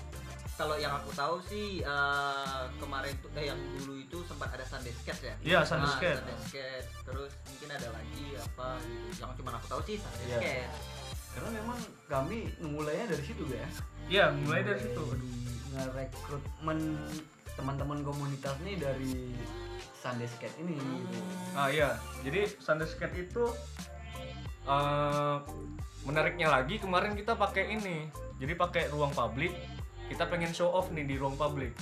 Kalau yang aku tahu sih eh, kemarin tuh eh, yang dulu itu sempat ada Sunday Sketch ya? Iya, Sunday Ah, Sketch. Sunday Sketch. terus mungkin ada lagi apa gitu. Yang cuma aku tahu sih Sunday Iya. Sketch. Karena memang kami mulainya dari situ ya iya mulai dari situ. Ngerekrutmen teman-teman komunitas nih dari Sunday Skate ini gitu. ah iya. Jadi Sunday Skate itu eh, menariknya lagi kemarin kita pakai ini. Jadi pakai ruang publik. Kita pengen show off nih di ruang publik.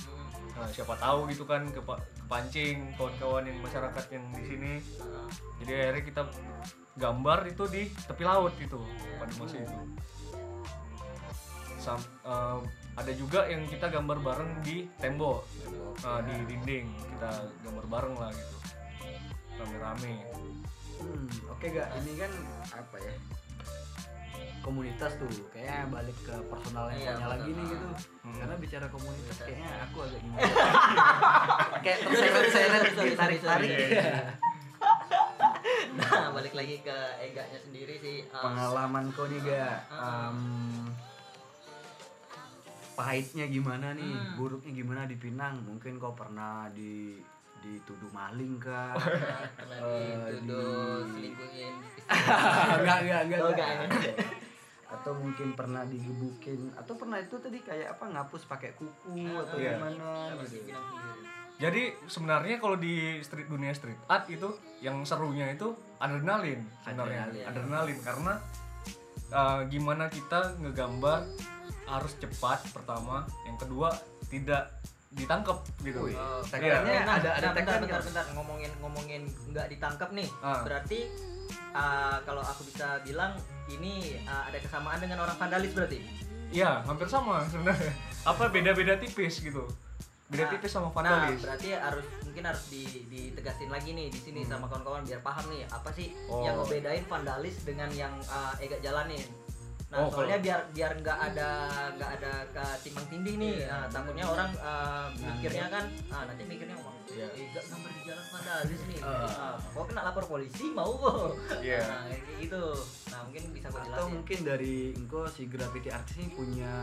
Nah siapa tahu gitu kan ke kepancing kawan-kawan yang masyarakat yang di sini. Jadi akhirnya kita gambar itu di tepi laut gitu pada masa itu. Sam- eh, ada juga yang kita gambar bareng di tembok Nah, di dinding kita gambar bareng lah gitu rame-rame Hmm, oke gak ini kan apa ya? Komunitas tuh kayaknya balik ke personal Iya, lagi nih gitu. Hmm. Karena bicara komunitas kayaknya aku agak gimana. Kayak terseret-seret Sorry, sorry, tarik-tarik. sorry, sorry. nah balik lagi ke eganya sendiri sih eh, Pengalaman kau nih gak? Ah. Pahitnya gimana nih? Hmm. Buruknya gimana di Pinang? Mungkin kau pernah di dituduh maling kah? karena Eh, dituduh di- selingkuhin enggak enggak enggak Oh, enggak. enggak. atau mungkin pernah digebukin atau pernah itu tadi kayak apa ngapus pakai kuku atau Iya. gimana si gitu sendiri. jadi sebenarnya kalau di street dunia street art itu yang serunya itu adrenalin sebenarnya Adrenalin. adrenalin karena uh, gimana kita ngegambar harus cepat pertama yang kedua tidak ditangkap gitu Wih. Oh, Tagline-nya nah, ada- ada nah, bentar, tagline bentar, bentar, ngomongin ngomongin nggak ditangkap nih. Ah. Berarti ah, kalau aku bisa bilang ini ah, ada kesamaan dengan orang vandalis berarti. Iya, hampir sama sebenarnya. Apa beda-beda tipis gitu. Beda Nah, tipis sama Nah, vandalis. berarti harus mungkin harus di, ditegasin lagi nih di sini Hmm. sama kawan-kawan biar paham nih apa sih Oh. yang ngebedain vandalis dengan yang uh, Ega jalanin. Nah, Oh, soalnya biar biar nggak ada nggak ada ketimbang tindih nih. Iya. Nah, takutnya orang uh, mikirnya kan ah nanti mikirnya wah Iya. Ega gambar di jalan vandalis nih. Ah. Ah, kok kena lapor polisi mau kok. Iya. Nah, kayak gitu. Nah, mungkin bisa kau atau mungkin dari engkau si graffiti artist ini punya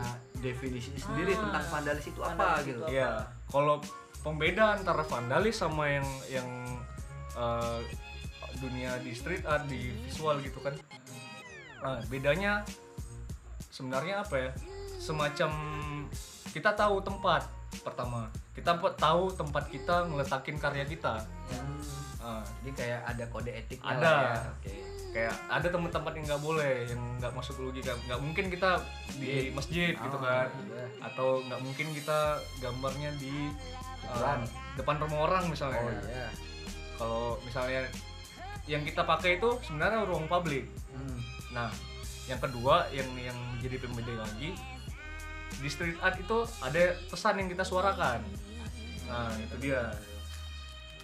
definisi sendiri Ah, tentang vandalis itu apa vandalis gitu itu Iya. Kalau pembeda antara vandalis sama yang yang uh, dunia di street art di visual gitu kan. Nah, bedanya sebenarnya apa ya? Semacam kita tahu tempat pertama. Kita tahu tempat kita ngeletakin karya kita. Hmm, Nah, jadi kayak ada kode etiknya Ada. ya oke kayak ada tempat-tempat yang nggak boleh yang nggak masuk logika nggak mungkin kita di masjid gitu Oh, kan iya. atau nggak mungkin kita gambarnya di Depan. uh, depan rumah orang misalnya oh iya kalau misalnya yang kita pakai itu sebenarnya ruang publik Hmm. nah yang kedua yang yang jadi pembeda lagi di street art itu ada pesan yang kita suarakan nah itu dia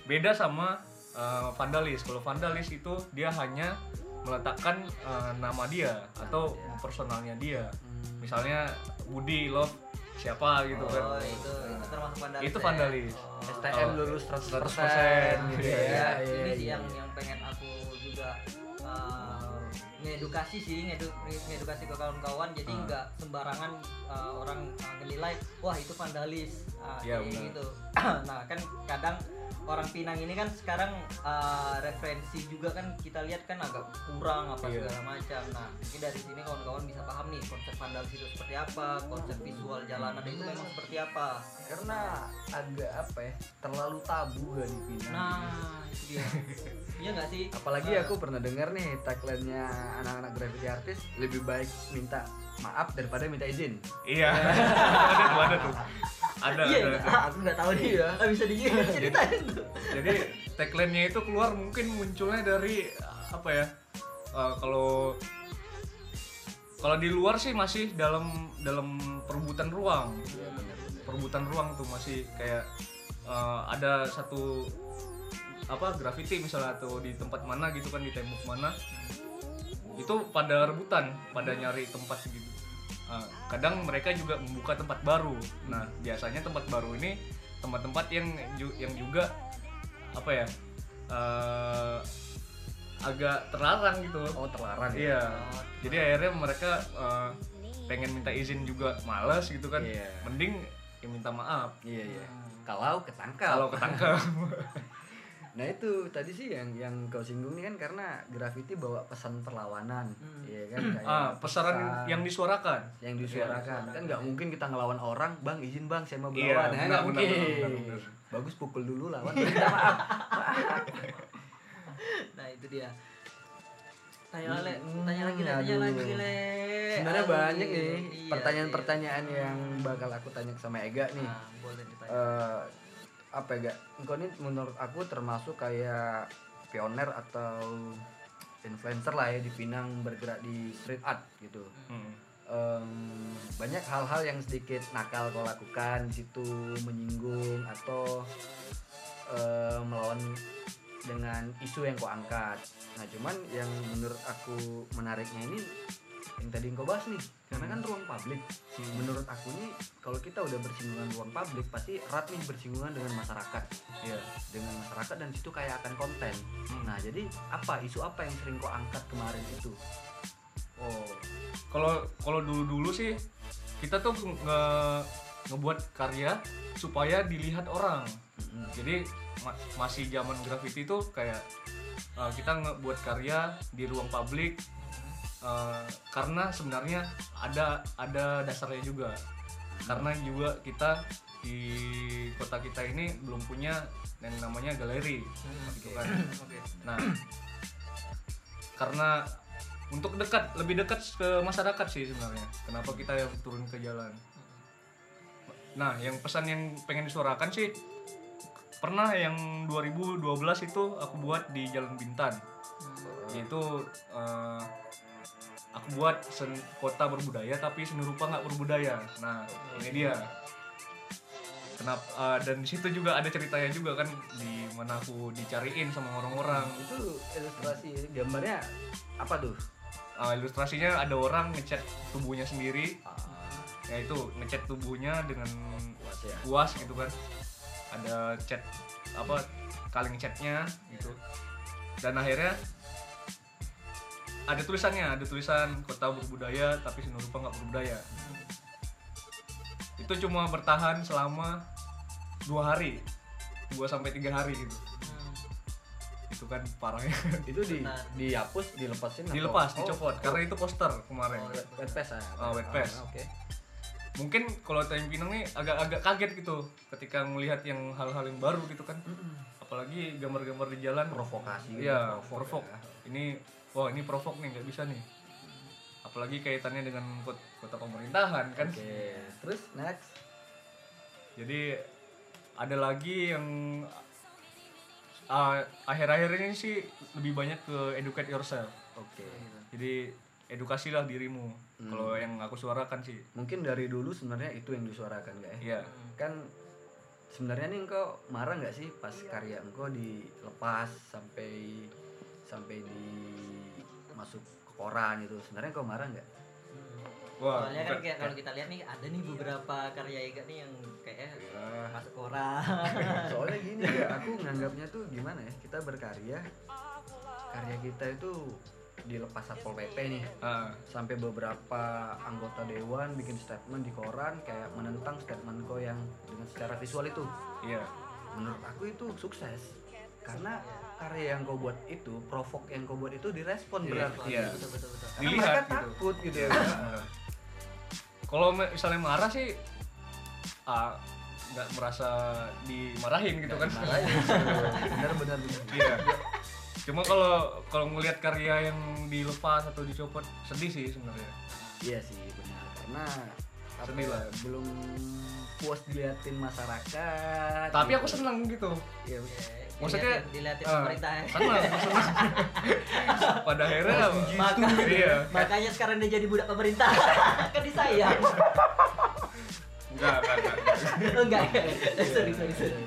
beda sama uh, vandalis kalau vandalis itu dia hanya meletakkan uh, nama dia atau personalnya dia misalnya Budi Love siapa gitu Oh, kan itu itu termasuk vandalis. Itu ya? vandalis. Oh. STM lulus 100%, 100%, gitu iya. ya. ya, Iya, ini sih yang yang pengen ngedukasi sih ngedu, ngedukasi ke kawan-kawan jadi Ah. nggak sembarangan uh, orang uh, ngelilai wah itu vandalis uh, Iya, kayak benar. gitu nah kan kadang orang Pinang ini kan sekarang uh, referensi juga kan kita lihat kan agak kurang apa Iya. segala macam. Nah, mungkin dari sini kawan-kawan bisa paham nih konsep vandal itu seperti apa, konsep visual jalanan itu memang seperti apa. karena agak apa ya terlalu tabu kan di Pinang Nah, itu dia. Iya nggak sih? apalagi Nah, aku pernah dengar nih tagline-nya anak-anak graffiti artis lebih baik minta maaf daripada minta izin Iya. ada tuh, ada tuh. Ada, Iya, ada, ada. aku nggak tahu nih. Iya. Nggak bisa diceritain tuh. Jadi tagline-nya itu keluar mungkin munculnya dari apa ya? eh, kalau kalau di luar sih masih dalam dalam perebutan ruang. Perebutan ruang tuh masih kayak eh, ada satu apa graffiti misalnya atau di tempat mana gitu kan di tembok mana itu pada rebutan pada nyari tempat gitu Ah, kadang mereka juga membuka tempat baru. Nah biasanya tempat baru ini tempat-tempat yang yang juga apa ya eh, agak terlarang gitu. Oh terlarang ya? Iya. Jadi akhirnya mereka eh, pengen minta izin juga males gitu kan. Iya. mending ya minta maaf. Iya iya. Kalau ketangkap kalau ketangkap Nah itu tadi sih yang yang kau singgung nih kan karena graffiti bawa pesan perlawanan, Hmm. iya kan? Kayak ah pesaran pesan yang disuarakan yang disuarakan kan nggak mungkin kita ngelawan orang, bang izin bang saya mau Iya, melawan, nah, benar, nggak benar, mungkin. benar, benar, benar. Bagus pukul dulu lawan, baru minta maaf. Nah, itu dia. Tanya Le, Hmm, tanya lagi, Le, tanya aduh. lagi, Le. Sebenarnya Aduh, banyak nih iya, pertanyaan-pertanyaan yang bakal aku tanya sama Ega iya. nih. Nah, boleh ditanya. Eh, apa ya? Engkau ini menurut aku termasuk kayak pioner atau influencer lah ya di Pinang bergerak di street art gitu. Hmm. Em, banyak hal-hal yang sedikit nakal kau lakukan di situ menyinggung atau eh, melawan dengan isu yang kau angkat. Nah cuman yang menurut aku menariknya ini yang tadi kau bahas nih karena kan ruang publik. Menurut aku nih kalau kita udah bersinggungan ruang publik pasti erat nih bersinggungan dengan masyarakat Iya. dengan masyarakat dan situ kayak akan konten. Hmm. Nah jadi apa isu apa yang sering kau angkat kemarin itu? Oh, kalau kalau dulu-dulu sih kita tuh nge ngebuat karya supaya dilihat orang. Mm-mm. Jadi ma- masih zaman graffiti tuh kayak uh, kita ngebuat karya di ruang publik uh, karena sebenarnya ada ada dasarnya juga. Karena juga kita di kota kita ini belum punya yang namanya galeri, gitu kan. Oke. Nah, karena untuk dekat lebih dekat ke masyarakat sih sebenarnya. Kenapa kita yang turun ke jalan? Nah, yang pesan yang pengen disuarakan sih pernah yang 2012 itu aku buat di Jalan Bintan. Yaitu eh, aku buat sen kota berbudaya tapi seni rupa nggak berbudaya. Nah, ini dia. Kenapa eh, dan di situ juga ada ceritanya juga kan di mana aku dicariin sama orang-orang. itu ilustrasi gambarnya apa tuh Uh, ilustrasinya ada orang ngecat tubuhnya sendiri ya itu ngecat tubuhnya dengan Puas ya puas gitu kan ada cat apa kaleng catnya gitu dan akhirnya ada tulisannya ada tulisan kota berbudaya tapi seni rupa nggak berbudaya. Itu cuma bertahan selama dua hari. Dua sampai tiga hari gitu. Itu kan parahnya. Itu di Benar. dihapus dilepasin atau- dilepas Oh, dicopot. Karena itu poster kemarin. Oh, wet, ah Oh, wet pass. Ah, oke. Mungkin kalau Time Pinang nih agak-agak kaget gitu ketika melihat yang hal-hal yang baru gitu kan. Apalagi gambar-gambar di jalan. Provokasi gitu, iya provok provok. ya. ini wah ini provok nih nggak bisa nih. Apalagi kaitannya dengan kot- kota pemerintahan kan? Oke terus next. Jadi ada lagi yang ah, akhir-akhir ini sih lebih banyak ke educate yourself. Oke. Jadi edukasilah dirimu. Hmm. kalau yang aku suarakan sih. Mungkin dari dulu sebenarnya itu yang disuarakan gak ya? Iya. Kan sebenarnya nih engkau marah nggak sih pas karya engkau dilepas sampai sampai di masuk ke koran itu sebenarnya engkau marah nggak? Wah Soalnya kan kayak kalau kita lihat nih ada nih beberapa karya Ega nih yang kayak Ya. masuk koran. soalnya gini ya aku nganggapnya tuh gimana ya kita berkarya karya kita itu dilepas satpol pp nih. Ah, sampai beberapa anggota dewan bikin statement di koran kayak menentang statement kau yang dengan secara visual itu. Iya. Menurut aku itu sukses karena karya yang kau buat itu provok yang kau buat itu direspon Iya, berarti iya. betul betul betul. Karena Dilihat mereka gitu. takut gitu ya kalau misalnya marah sih ah, nggak merasa dimarahin gitu kan. Benar benar benar. Iya. Cuma kalau kalau ngelihat karya yang dilepas atau dicopot sedih sih sebenarnya. Iya sih benar. Karena Sedih lah. belum puas diliatin masyarakat tapi aku gitu. seneng gitu. Iya, Maksudnya, dilihatin, ah, pemerintah ya. seneng seneng pada akhirnya Maka, iya. makanya sekarang dia jadi budak pemerintah. Kan disayang. Enggak enggak enggak. Enggak ya sorry sorry sorry.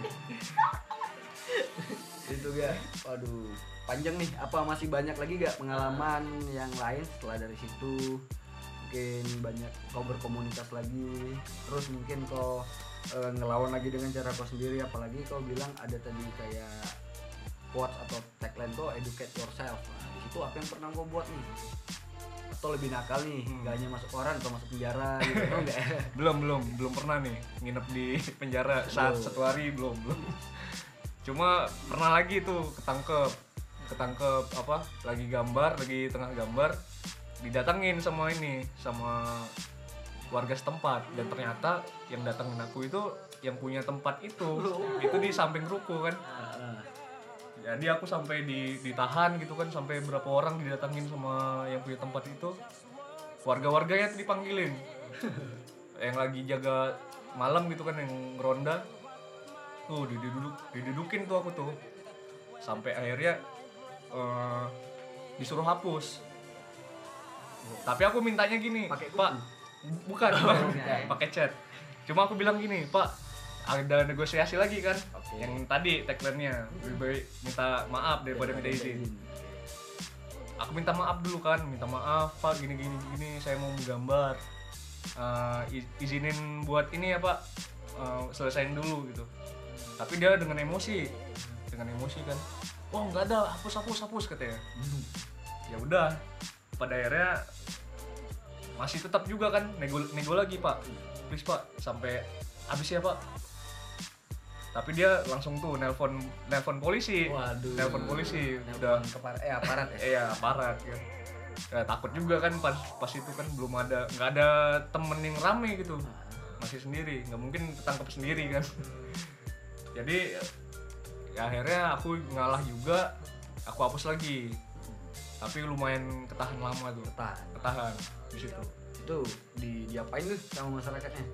itu ga waduh panjang nih. Apa masih banyak lagi gak pengalaman yang lain setelah dari situ? Mungkin banyak kau berkomunitas lagi. Terus mungkin kau eh, ngelawan lagi dengan cara kau sendiri. Apalagi kau bilang ada tadi kayak quotes atau tagline kau educate yourself. Nah di situ apa yang pernah kau buat nih? Atau lebih nakal nih Hmm. gak hanya masuk koran atau masuk penjara gitu tau nggak? Belum belum belum pernah nih nginep di penjara. Saat satu hari belum belum. Cuma pernah lagi tuh ketangkep ketangkep apa lagi gambar lagi tengah gambar didatengin sama ini sama warga setempat. Dan ternyata yang datangin aku itu yang punya tempat itu. Itu di samping ruko kan. Ah, jadi aku sampai di, ditahan gitu kan sampai berapa orang didatangin sama yang punya tempat itu. Warga-warganya dipanggilin. Yang lagi jaga malam gitu kan yang ronda tuh diduduk didudukin tuh aku tuh. Sampai akhirnya eh, disuruh hapus. Tapi aku mintanya gini Pakai pak bukan bukan. pakai chat. Cuma aku bilang gini pak ada negosiasi lagi kan? Oke. yang tadi tagline-nya lebih baik minta maaf daripada minta izin. Aku minta maaf dulu kan minta maaf pak gini gini gini saya mau menggambar i- izinin buat ini ya pak Eh, selesain dulu gitu. Tapi dia dengan emosi dengan emosi kan wah nggak ada hapus hapus hapus katanya. Ya udah pada akhirnya masih tetap juga kan nego nego lagi pak. Please pak sampai habis ya pak. Tapi dia langsung tuh nelpon nelpon polisi. Waduh. Nelpon polisi Nelpon udah. kepar eh aparat ya? Eh ya aparat kan Ya, takut juga kan pas pas itu kan belum ada nggak ada temen yang rame gitu. Masih sendiri nggak mungkin ketangkep sendiri kan. Jadi ya akhirnya aku ngalah juga aku hapus lagi tapi lumayan ketahan lama tuh. Ketan. ketahan di situ. Itu di diapain tuh sama masyarakatnya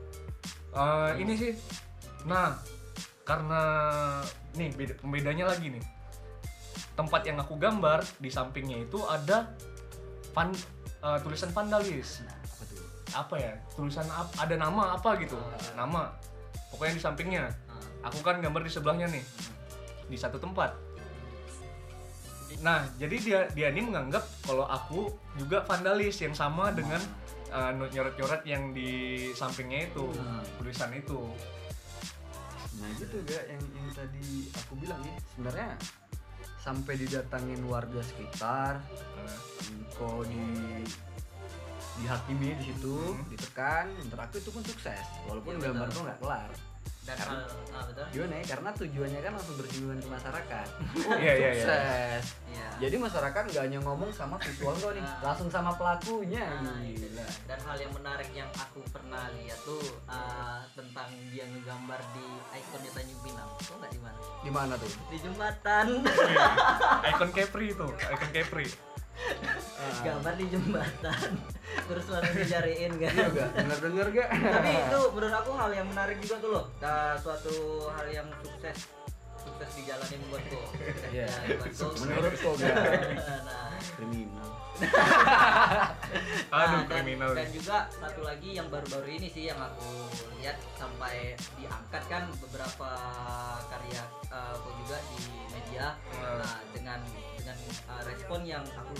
Eh, ini sih. Nah karena nih beda, pembedanya lagi nih. Tempat yang aku gambar di sampingnya itu ada van, eh, tulisan vandalis. Nah apa tuh? Apa ya? Tulisan ap- ada nama apa gitu. Nama. Pokoknya di sampingnya. Aku kan gambar di sebelahnya nih. Di satu tempat nah jadi dia dia ini menganggap kalau aku juga vandalis yang sama dengan uh, nyoret-nyoret yang di sampingnya itu Hmm. tulisan itu nah gitu gak yang yang tadi aku bilang ya sebenarnya sampai didatangin warga sekitar Nah, kok di dihakimi di situ Hmm. ditekan menurut aku itu pun sukses walaupun Iya, gambar tuh nggak kelar dan Karena- hal ah, betul. Gimana ya karena tujuannya kan langsung bersinggungan ke masyarakat. Iya, iya, iya. sukses. Iya. Jadi masyarakat nggak hanya ngomong sama visual kok nih Ah. langsung sama pelakunya Nah, gila. dan hal yang menarik yang aku pernah lihat tuh ah, tentang dia ngegambar di ikonnya Tanjung Pinang. Tuh nggak di mana? Di mana tuh? Di jembatan. Icon Capri itu icon Capri Ah. gambar di jembatan. Terus langsung dicariin kan? Iya gak denger denger gak tapi itu menurut aku hal yang menarik juga tuh loh. Nah, suatu hal yang sukses. Sukses dijalanin buatku Iya. Ya, buatku. menurut kok gak nah, kriminal. Aduh Nah, dan, kriminal. dan juga satu lagi yang baru-baru ini sih yang aku lihat sampai diangkat kan beberapa karya uh, aku juga di media. Hmm. nah dengan dengan uh, respon yang aku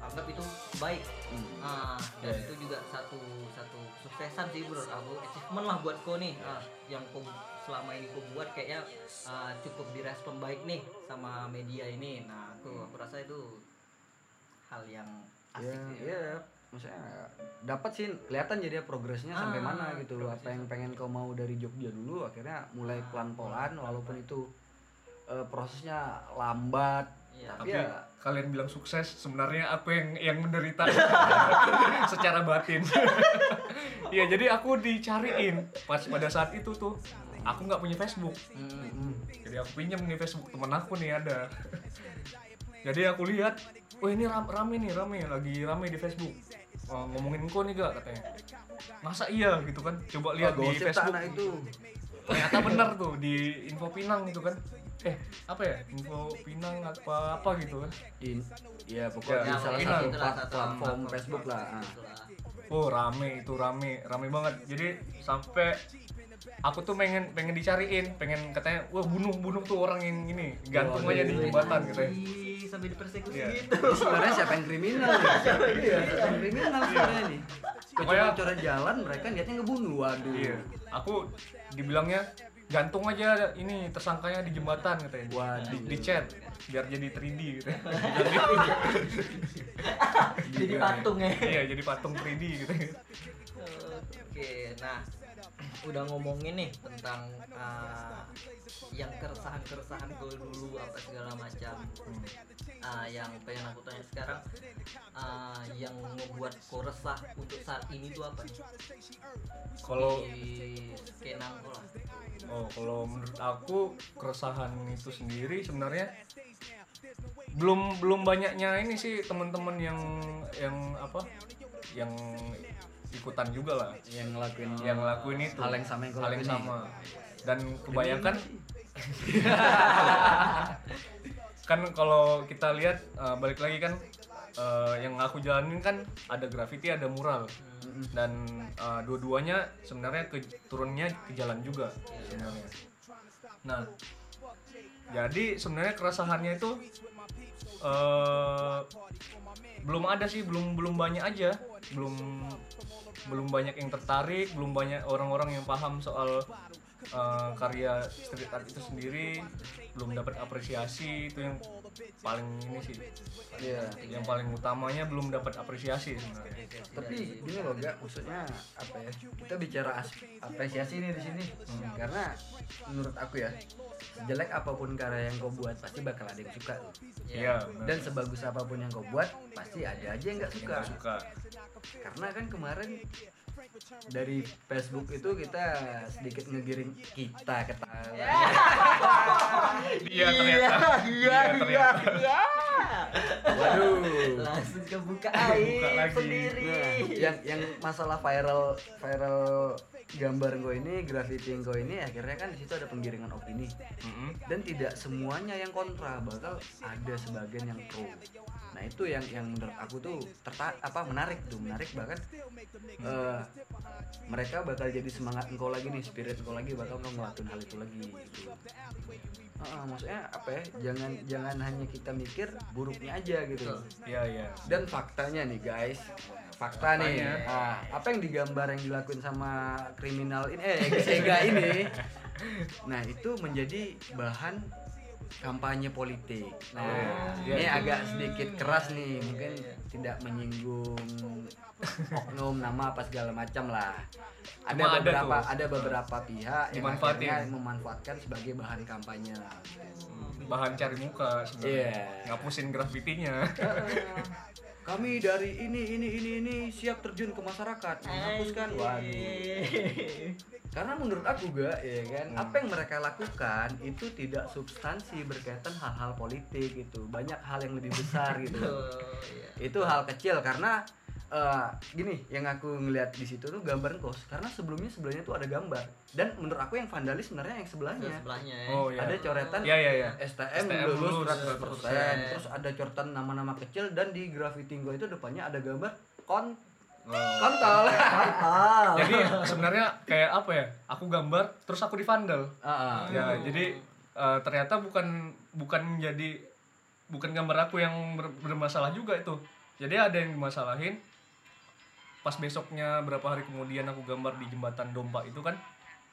anggap itu baik. Hmm. Ah, dan Iya, itu juga satu satu suksesan sih menurut aku. Achievement lah buat kau nih. Ah, yang kau selama ini kau buat kayaknya ah, cukup direspon baik nih sama media ini. Nah aku aku rasa itu hal yang ya, asik sih ya. maksudnya dapat sih kelihatan jadi progresnya sampai Ah, mana gitu apa yang pengen kau mau dari Jogja dulu akhirnya mulai pelan-pelan walaupun itu eh, prosesnya lambat Iya. tapi Tapi ya kalian bilang sukses, sebenarnya aku yang yang menderita secara batin. Iya, jadi aku dicariin pas pada saat itu tuh. Aku nggak punya Facebook. mm, Jadi aku pinjam nih Facebook temen aku nih ada. Jadi aku lihat, wah ini ram- rame nih, rame lagi rame di Facebook. Oh, ngomongin kok nih gak katanya. Masa iya gitu kan? Coba lihat oh, di Facebook. itu Ternyata bener tuh di Info Pinang gitu kan. Eh, apa ya? Info Pinang apa apa gitu kan. in ya pokoknya Ya, salah satu plat- platform platform Facebook lah ah. Oh, rame itu rame, rame banget. Jadi sampai aku tuh pengen pengen dicariin, pengen katanya, wah bunuh bunuh tuh orang yang ini, gantung aja di iya. jembatan katanya. Sampai dipersekusi Iya. gitu sebenarnya siapa yang kriminal ya? Iya, siapa yang kriminal sebenarnya nih? Kecuali jalan mereka niatnya ngebunuh, waduh. Iya, aku dibilangnya gantung aja ini tersangkanya di jembatan katanya. Waduh. Di, di chat biar jadi 3D gitu. jadi patung ya iya, jadi patung 3D gitu. Oke, nah udah ngomongin nih tentang uh, yang keresahan-keresahan gue dulu apa segala macam. Uh, yang pengen aku tanya sekarang, uh, yang membuat kau resah untuk saat ini tuh apa nih? Kalau skena kau lah. oh, kalau menurut aku keresahan itu sendiri sebenarnya belum belum banyaknya ini sih teman-teman yang yang apa yang ikutan juga lah. Yang ngelakuin yang ngelakuin itu. hal yang sama yang hal yang sama. dan kebanyakan kan kalau kita lihat eh, balik lagi kan eh, yang aku jalanin kan ada graffiti ada mural. Dan eh, dua-duanya sebenarnya ke turunnya ke jalan juga sebenarnya. Nah jadi sebenarnya keresahannya itu eh belum ada sih belum belum banyak aja. Belum belum banyak yang tertarik belum banyak orang-orang yang paham soal eh, karya street art itu sendiri belum dapat apresiasi itu yang paling ini sih Iya. yang paling utamanya belum dapat apresiasi sebenarnya Tapi gini loh gak, maksudnya apa ya? Kita bicara as- apresiasi nih di sini, karena menurut aku ya, jelek apa pun karya yang kau buat pasti bakal ada yang suka. iya benar. Dan sebagus apa pun yang kau buat pasti ada aja yang nggak suka. Nggak suka Karena kan kemarin dari Facebook itu kita sedikit ngegiring kita ketawa. iya ternyata iya ternyata iya. Waduh. Langsung kebuka Buka air lagi. sendiri. Nah, yang yang masalah viral viral gambar gue ini, graffiti gue ini akhirnya kan di situ ada penggiringan opini Mm-mm. dan tidak semuanya yang kontra, bakal ada sebagian yang pro. Nah, itu yang yang menurut aku tuh terta apa menarik tuh, menarik bahkan eh, mereka bakal jadi semangat engkau lagi nih, spirit engkau lagi bakal ngelakuin hal itu lagi gitu. Ah, maksudnya apa ya? Jangan jangan hanya kita mikir buruknya aja gitu. Iya iya Dan faktanya nih guys, fakta nih. Faktanya. Ah, apa yang digambar yang dilakuin sama kriminal ini eh Sega ini. Nah, itu menjadi bahan kampanye politik. Nah, Oh, iya, ini iya. agak sedikit keras nih, mungkin tidak menyinggung oknum nama apa segala macam lah. Ada Cuma ada beberapa tuh. ada beberapa pihak yang Dimanfaatin. akhirnya memanfaatkan sebagai bahan kampanye. bahan cari muka sebenarnya Iya. ngapusin grafitinya Kami dari ini ini ini ini siap terjun ke masyarakat menghapuskan waduh. Karena menurut aku gak ya kan Hmm. apa yang mereka lakukan itu tidak substansi berkaitan hal-hal politik gitu. Banyak hal yang lebih besar gitu. Oh, iya. itu hal kecil karena eh, gini yang aku ngeliat di situ tuh gambar kos karena sebelumnya sebelahnya tuh ada gambar. Dan menurut aku yang vandalis sebenarnya yang sebelahnya. Sebelahnya. Ya. oh iya. Ada coretan iya iya iya. STM, STM lulus lulus 100%, terus ada coretan nama-nama kecil dan di graffiti gue itu depannya ada gambar kon Oh. kontol jadi sebenarnya kayak apa ya aku gambar terus aku di vandal Ah, ah. ya jadi eh, ternyata bukan bukan menjadi bukan gambar aku yang ber- bermasalah juga itu. Jadi ada yang dimasalahin pas besoknya berapa hari kemudian aku gambar di jembatan domba itu kan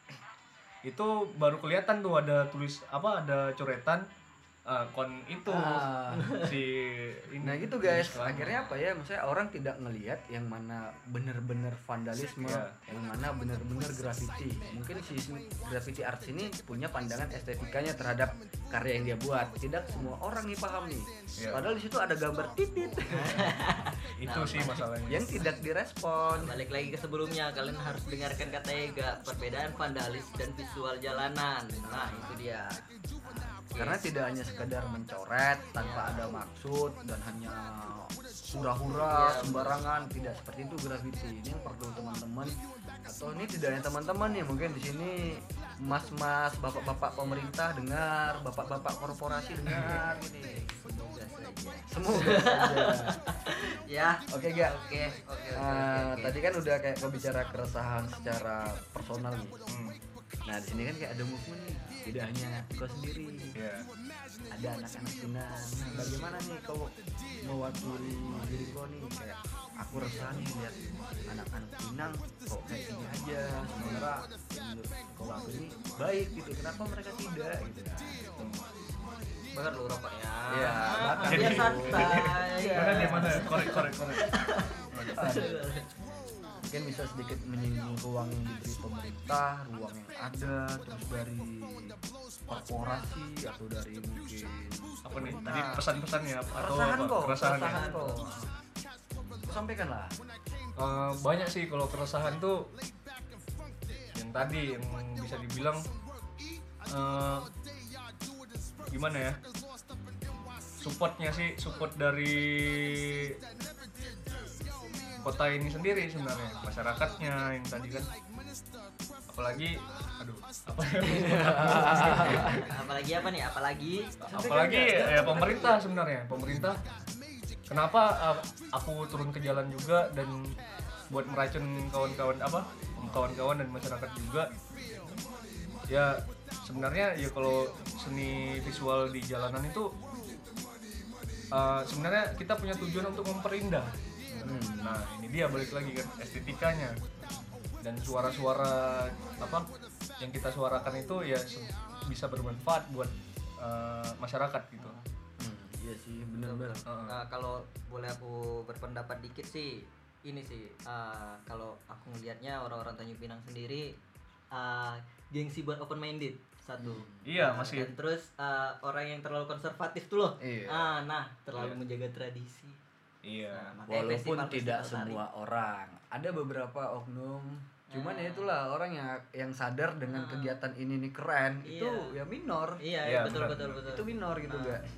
itu baru kelihatan tuh ada tulis apa ada coretan eh, kon itu Ah. si ini Nah gitu guys, Islam. akhirnya apa ya? Maksudnya orang tidak ngelihat yang mana bener-bener vandalisme, Iya. yang mana bener-bener graffiti. Mungkin si graffiti art ini punya pandangan estetikanya terhadap karya yang dia buat. Tidak semua orang nih paham nih. Iya. Padahal di situ ada gambar titit itu sih masalahnya yang tidak direspon. Balik lagi ke sebelumnya, kalian harus dengarkan kata Ega, perbedaan vandalis dan visual jalanan. Nah, itu dia. Karena tidak hanya sekedar mencoret tanpa ada maksud dan hanya hura-hura Iya. sembarangan, tidak seperti itu graffiti. Ini yang perlu teman-teman atau ini tidak hanya teman-teman ya mungkin di sini mas-mas, bapak-bapak pemerintah dengar, bapak-bapak korporasi dengar ini. Semoga. Ya. Oke, Gak? Oke, oke, oke, Eh, oke, oke. tadi kan udah kayak kau bicara keresahan secara personal nih. Hmm, Nah, di sini kan kayak ada movement nih. Tidak hanya kau sendiri, ya ada anak-anak Pinang. Nah, bagaimana nih kau mewakili diri kau nih kayak aku resah nih lihat anak-anak Pinang kok kayak gini aja sementara kau aku ini baik gitu kenapa mereka tidak gitu Bakar lu rokok ya. Iya, bakar. Biar santai. mana dia mana korek korek korek mungkin bisa sedikit menyinggung ruang yang diberi pemerintah ruang yang ada terus dari korporasi atau dari mungkin apa nih? Jadi pesan-pesannya atau keresahan apa? keresahan kok. Sampaikan lah. Eh, banyak sih kalau keresahan tuh yang tadi yang bisa dibilang eh, gimana ya? Supportnya sih support dari kota ini sendiri sebenarnya masyarakatnya yang tadi kan. Apalagi aduh apa Apalagi apa nih? Apalagi? Apalagi ya pemerintah sebenarnya. Pemerintah kenapa uh, aku turun ke jalan juga dan buat meracun kawan-kawan apa kawan-kawan dan masyarakat juga. Ya sebenarnya ya kalau seni visual di jalanan itu uh, sebenarnya kita punya tujuan untuk memperindah Hmm. nah ini dia balik lagi kan estetikanya dan suara-suara apa yang kita suarakan itu ya bisa bermanfaat buat uh, masyarakat gitu Hmm, iya sih bener-bener Heeh. Nah, kalau boleh aku berpendapat dikit sih, ini sih uh, kalau aku ngelihatnya orang-orang Tanjung Pinang sendiri uh, gengsi buat open minded satu. Iya, Nah, masih- Dan terus uh, orang yang terlalu konservatif tuh loh. Iya. Ah, nah terlalu Iya. menjaga tradisi. Iya Nah, walaupun tidak semua orang ada beberapa oknum cuman ya itulah orang yang yang sadar dengan Ah. kegiatan ini nih keren Iya. itu ya minor Iya, Iya, iya betul, betul benar. betul itu minor gitu Ah. guys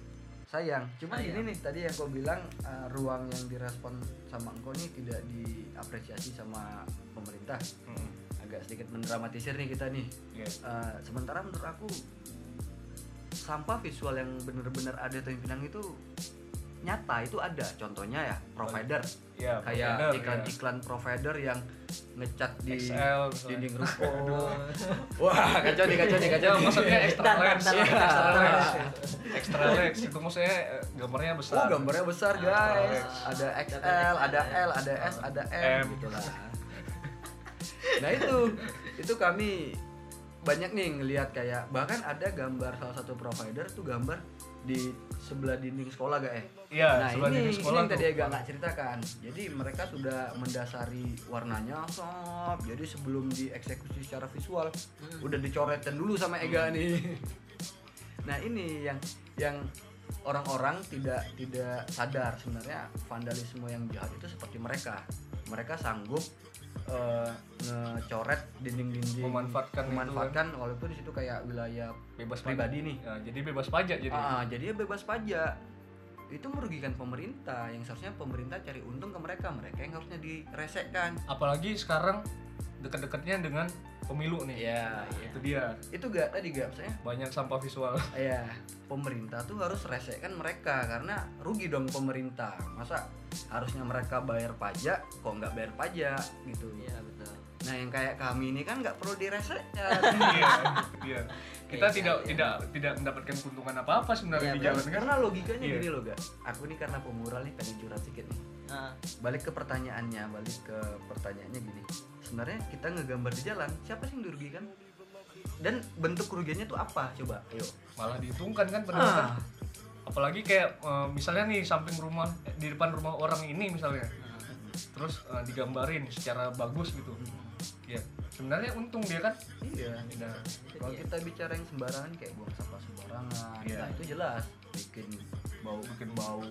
sayang cuman Sayang. ini nih tadi yang kau bilang uh, ruang yang direspon sama engkau nih tidak diapresiasi sama pemerintah Mm, agak sedikit mendramatisir nih kita nih iya. Uh, sementara menurut aku sampah visual yang bener-bener ada di Pinang itu nyata itu ada. Contohnya ya provider. Iya, kayak provider, iklan-iklan provider yang ngecat di XL dinding ruko wah kacau nih kacau nih kacau. Ya, nih. maksudnya extra Dan, dan, lens, ya, extra lens, extra lens itu maksudnya eh, gambarnya besar. oh gambarnya besar guys. ada XL ada L. ada S ada M, M. gitu lah. Nah itu. Itu kami banyak nih ngelihat kayak bahkan ada gambar salah satu provider tuh gambar di sebelah dinding sekolah gak eh. Iya, nah sebelah ini, dinding ini sekolah yang tadi agak nggak ceritakan. Jadi mereka sudah mendasari warnanya sob jadi sebelum dieksekusi secara visual Hmm. udah dicoretin dulu sama Ega nih. Nah ini yang yang orang-orang tidak tidak sadar. Sebenarnya vandalisme yang jahat itu seperti mereka. Mereka sanggup eh, ngecoret dinding-dinding Memanfaatkan itu kan. memanfaatkan walaupun di situ kayak wilayah Bebas pribadi nih Ya, jadi bebas pajak jadi. Ah, jadi bebas pajak itu merugikan pemerintah yang seharusnya pemerintah cari untung ke mereka mereka yang harusnya diresekkan Apalagi sekarang dekat-dekatnya dengan pemilu nih. ya Itu dia. itu gak tadi gak maksudnya Banyak sampah visual. ya pemerintah tuh harus resekkan mereka karena rugi dong pemerintah masa harusnya mereka bayar pajak kok nggak bayar pajak gitu Iya betul. nah yang kayak kami ini kan nggak perlu diresekkan Iya, iya. Kita Iya, tidak iya. tidak tidak mendapatkan keuntungan apa-apa sebenarnya Iya, di jalan kan. karena logikanya Iya. gini loh gak aku nih karena pemural nih pengen curhat sedikit nih Nah, balik ke pertanyaannya balik ke pertanyaannya gini. Sebenarnya kita ngegambar di jalan siapa sih yang dirugikan? Dan bentuk kerugiannya tuh apa coba? Ayo Malah diuntungkan kan pada ah, apalagi kayak eh, misalnya nih samping rumah eh, di depan rumah orang ini misalnya. Terus eh, digambarin secara bagus gitu. Ya sebenarnya untung dia kan? Iya. Nah, Kalau kita bicara yang sembarangan kayak buang sampah sembarangan, Iya. nah itu jelas. Bikin bau bikin bau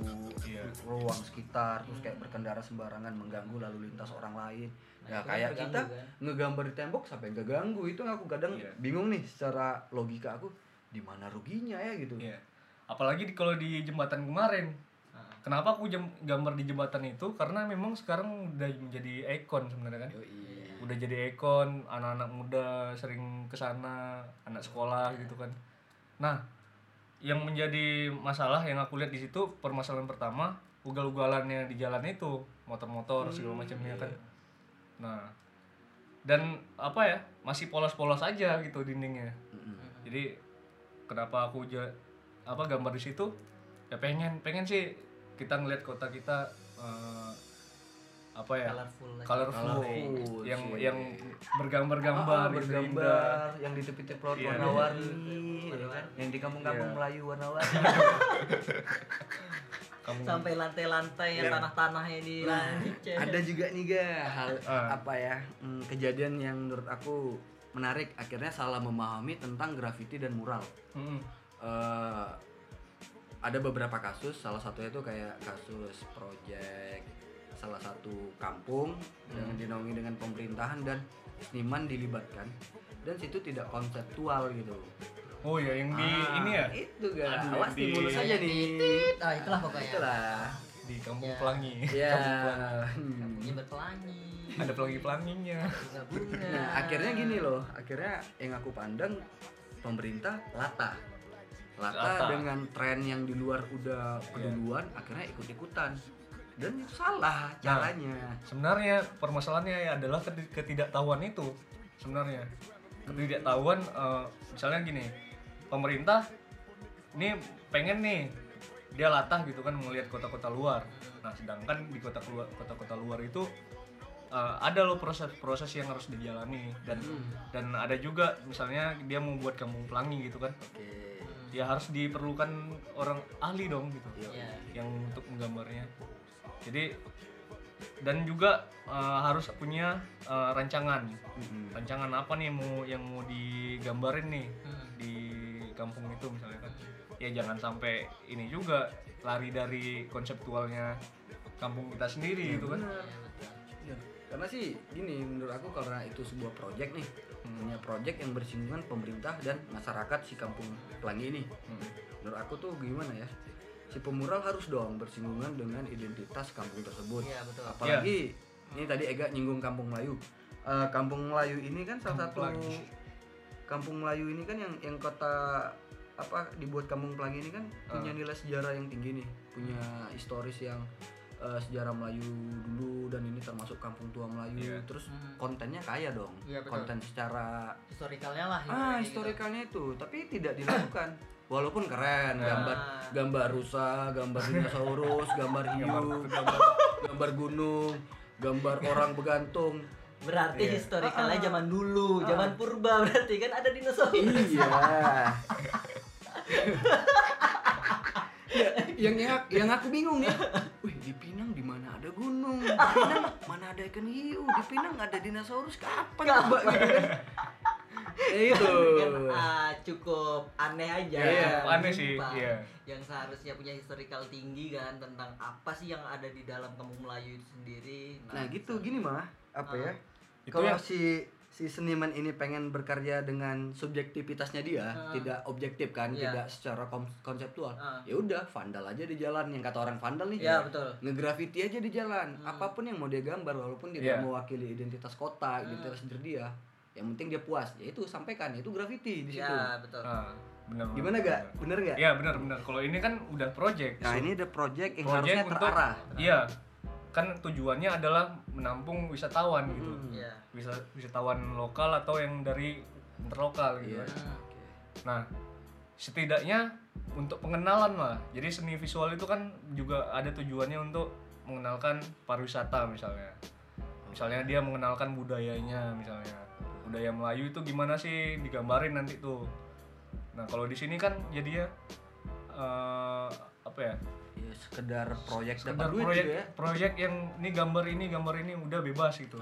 iya ruang sekitar terus kayak berkendara sembarangan mengganggu lalu lintas orang lain. Nah, ya kan kayak kita kan? ngegambar di tembok sampai nggak ganggu itu aku kadang Iya. bingung nih secara logika aku di mana ruginya ya gitu. Iya. Apalagi di, kalau di jembatan kemarin. Nah, Kenapa aku jem- gambar di jembatan itu? Karena memang sekarang udah menjadi ikon sebenarnya kan. Yoi. Udah jadi ikon, anak-anak muda sering ke sana, anak sekolah gitu kan. Nah, yang menjadi masalah yang aku lihat di situ permasalahan pertama ugal-ugalannya di jalan itu, motor-motor segala macamnya kan. Nah, dan apa ya? Masih polos-polos aja gitu dindingnya Mm-mm. jadi kenapa aku ja- apa gambar di situ ya pengen pengen sih kita ngelihat kota kita eh, apa ya colorful colorful, Colorful, yang sih. yang bergambar-gambar Ah, gitu, indah. bergambar yang di tepi-tepi laut Iya. warna-warni kan? yang di kampung-kampung Iya. Melayu warna-warni kamu sampai lantai-lantai yang Iya. tanah-tanahnya di lantai. ada juga nih ga hal Ah. apa ya hmm, kejadian yang menurut aku menarik akhirnya salah memahami tentang graffiti dan mural Mm-mm. Eh, ada beberapa kasus salah satunya itu kayak kasus project salah satu kampung yang dinaungi dengan pemerintahan dan seniman dilibatkan dan situ tidak konseptual gitu oh ya yang di Ah, ini ya itu ga Aduh, awas di- mulus aja nih Nah, itulah pokoknya. itulah di kampung Ya. pelangi ya Kampungnya berpelangi. ada pelangi pelanginya Bunga-bunga. Nah, akhirnya gini loh, akhirnya yang aku pandang pemerintah lata. Lata, Lata. dengan tren yang di luar udah keduluan, akhirnya ikut-ikutan. Dan itu salah caranya. sebenarnya permasalahannya ya adalah keti- ketidaktahuan itu sebenarnya. Ketidaktahuan eh, misalnya gini pemerintah ini pengen nih dia latah gitu kan melihat kota-kota luar. Nah sedangkan di kota keluar kota-kota luar itu eh, ada loh proses-proses yang harus dijalani. Dan dan ada juga misalnya dia mau buat kampung pelangi gitu kan. Oke. ya harus diperlukan orang ahli dong gitu. Iya. yang untuk menggambarnya jadi dan juga eh, harus punya eh, rancangan Mm-mm. rancangan apa nih mau yang mau digambarin nih Hmm. di kampung itu misalnya kan ya jangan sampai ini juga lari dari konseptualnya kampung kita sendiri gitu kan. Iya. Iya. Karena sih gini menurut aku karena itu sebuah project nih, Hmm. punya project yang bersinggungan pemerintah dan masyarakat si kampung Pelangi ini. Hmm. Menurut aku tuh gimana ya? Si pemural harus dong bersinggungan dengan identitas kampung tersebut. Iya, betul. apalagi ini tadi Ega nyinggung kampung Melayu Eh, kampung Melayu ini kan salah Kampung satu Pelangi. kampung Melayu ini kan yang yang kota apa dibuat kampung Pelangi ini kan punya Ah. nilai sejarah yang tinggi nih punya historis yang eh, sejarah Melayu dulu dan ini termasuk kampung tua Melayu Iya. terus Hmm. kontennya kaya dong Iya, betul. konten secara Historikalnya lah. ah gitu. historikalnya itu tapi tidak dilakukan walaupun keren Nah. gambar gambar rusa gambar dinosaurus gambar hiu gambar gambar gunung gambar orang begantung Berarti Iya. historikalnya Ah. zaman dulu, zaman purba berarti kan ada dinosaurus. iya ya, yang yang yang aku bingung nih wih di Pinang di mana ada gunung di Pinang mana ada ikan hiu di Pinang ada dinosaurus kapan coba gitu kan ya itu kan ah, cukup aneh aja. Iya, cukup aneh sih, Sumpah. iya. Yang seharusnya punya historical tinggi kan tentang apa sih yang ada di dalam kampung Melayu itu sendiri. nah gitu gini mah apa ya Itu kalau yang- si si seniman ini pengen berkarya dengan subjektivitasnya dia Ah. tidak objektif kan Iya. tidak secara konseptual Ah. ya udah vandal aja di jalan yang kata orang vandal nih Ya betul. ngegrafiti aja di jalan Hmm. apa pun yang mau dia gambar walaupun tidak Iya. mewakili identitas kota identitas diri dia yang penting dia puas ya itu sampaikan itu grafiti di situ Ya betul. Ah, benar gimana gak bener gak ya benar benar kalau ini kan udah project nah So, ini ada project yang project harusnya untuk terarah iya kan tujuannya adalah menampung wisatawan gitu Hmm. Ya. bisa wisatawan lokal atau yang dari interlokal gitu Iya. kan. Hmm. Nah, setidaknya untuk pengenalan lah. Jadi seni visual itu kan juga ada tujuannya untuk mengenalkan pariwisata misalnya. Misalnya dia mengenalkan budayanya misalnya. Budaya Melayu itu gimana sih digambarin nanti tuh. Nah, kalau di sini kan jadinya eh, apa ya? Ya sekedar proyek sekedar proyek gitu ya. proyek yang ini gambar ini gambar ini udah bebas gitu.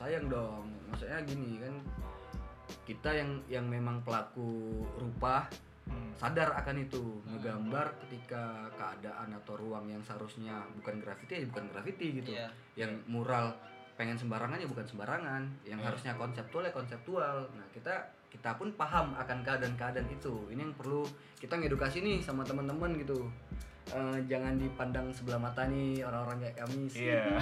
Sayang dong. Maksudnya gini kan kita yang yang memang pelaku rupa Hmm. sadar akan itu. Ngegambar ketika keadaan atau ruang yang seharusnya bukan grafiti ya bukan grafiti gitu. Iya. yang mural pengen sembarangan ya bukan sembarangan. Yang harusnya konseptual ya konseptual. Nah kita kita pun paham akan keadaan-keadaan itu. Ini yang perlu kita ngedukasi nih sama teman-teman gitu. Eh, jangan dipandang sebelah mata nih orang-orang kayak kami sih. iya.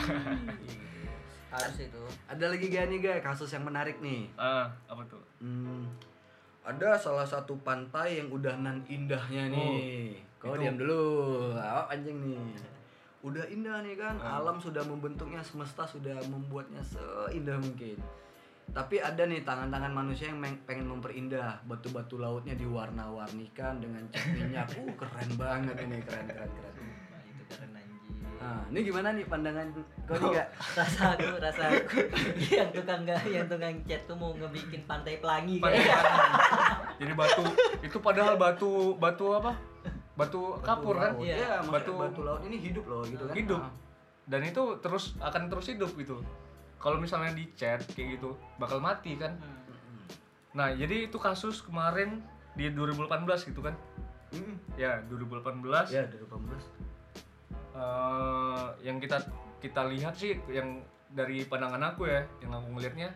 Harus itu. Ada lagi gak nih gak kasus yang menarik nih. Ah apa tuh? Hmm, ada salah satu pantai yang udah nan indahnya nih. Kau itu- diam dulu. Awak anjing nih. Udah indah nih kan, alam sudah membentuknya, semesta sudah membuatnya seindah mungkin. Tapi ada nih tangan-tangan manusia yang pengen memperindah batu-batu lautnya diwarna-warnikan dengan cat minyak. Uh, keren banget ini, keren keren keren. nah itu keren anjing Nah, ini gimana nih pandangan kau nih gak? rasa aku rasa aku yang tukang nggak yang tukang cat tuh mau ngebikin pantai pelangi Pantai kayak jadi batu itu padahal batu batu apa batu kapur kan laut. Iya. Iya, batu Batu- batu laut ini hidup loh gitu kan. hidup Ah. dan itu terus akan terus hidup gitu kalau misalnya dicat kayak gitu bakal mati kan Hmm. nah jadi itu kasus kemarin di 2018 gitu kan Mm. ya 2018 Ya, 2018. eh, yang kita kita lihat sih yang dari pandangan aku ya yang aku ngelihatnya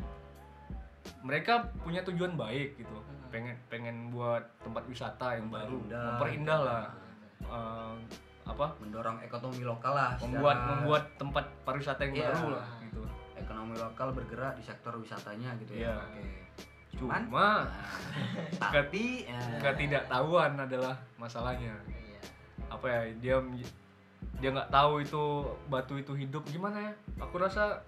mereka punya tujuan baik gitu Hmm. Pengen pengen buat tempat wisata yang baru Memperindah. memperindah lah Eh, apa mendorong ekonomi lokal lah membuat secara- membuat tempat pariwisata yang Iya. baru lah gitu ekonomi lokal bergerak di sektor wisatanya gitu Iya. ya oke Cuman, cuma tapi eh, ketidaktahuan adalah masalahnya Iya. apa ya dia dia nggak tahu itu batu itu hidup gimana ya aku rasa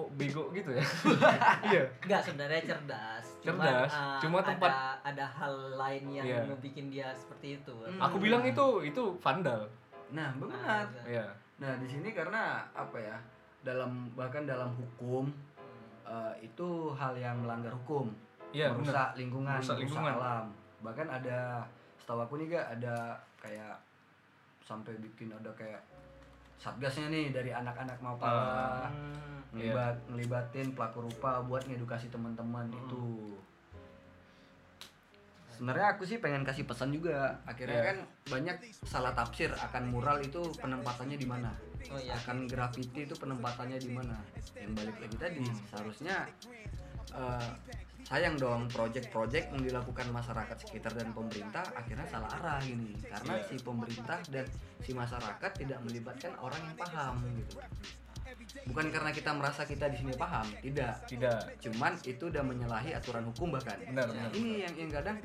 kok bego gitu ya iya Enggak sebenarnya cerdas. Cerdas, eh, cuma tempat- ada, ada hal lain yang Iya. membuat dia seperti itu. Hmm. aku bilang itu itu vandal nah benar Nah, ya nah di sini karena apa ya dalam bahkan dalam hukum eh, itu hal yang melanggar hukum iya benar merusak lingkungan Merusak merusak lingkungan. alam bahkan ada setahu aku nih gak ada kayak sampai bikin ada kayak satgasnya nih dari anak-anak mau Ah. Hmm. ngelibat ngelibatin pelaku rupa buat ngedukasi teman-teman Hmm. itu sebenarnya aku sih pengen kasih pesan juga akhirnya Iya. kan banyak salah tafsir akan mural itu penempatannya di mana Oh iya. akan graffiti itu penempatannya di mana yang balik lagi tadi seharusnya eh, sayang dong project-project yang dilakukan masyarakat sekitar dan pemerintah akhirnya salah arah gini karena Iya. si pemerintah dan si masyarakat tidak melibatkan orang yang paham gitu bukan karena kita merasa kita di sini paham tidak. Tidak. Cuman itu udah menyalahi aturan hukum bahkan. Benar, Nah, benar. ini yang yang kadang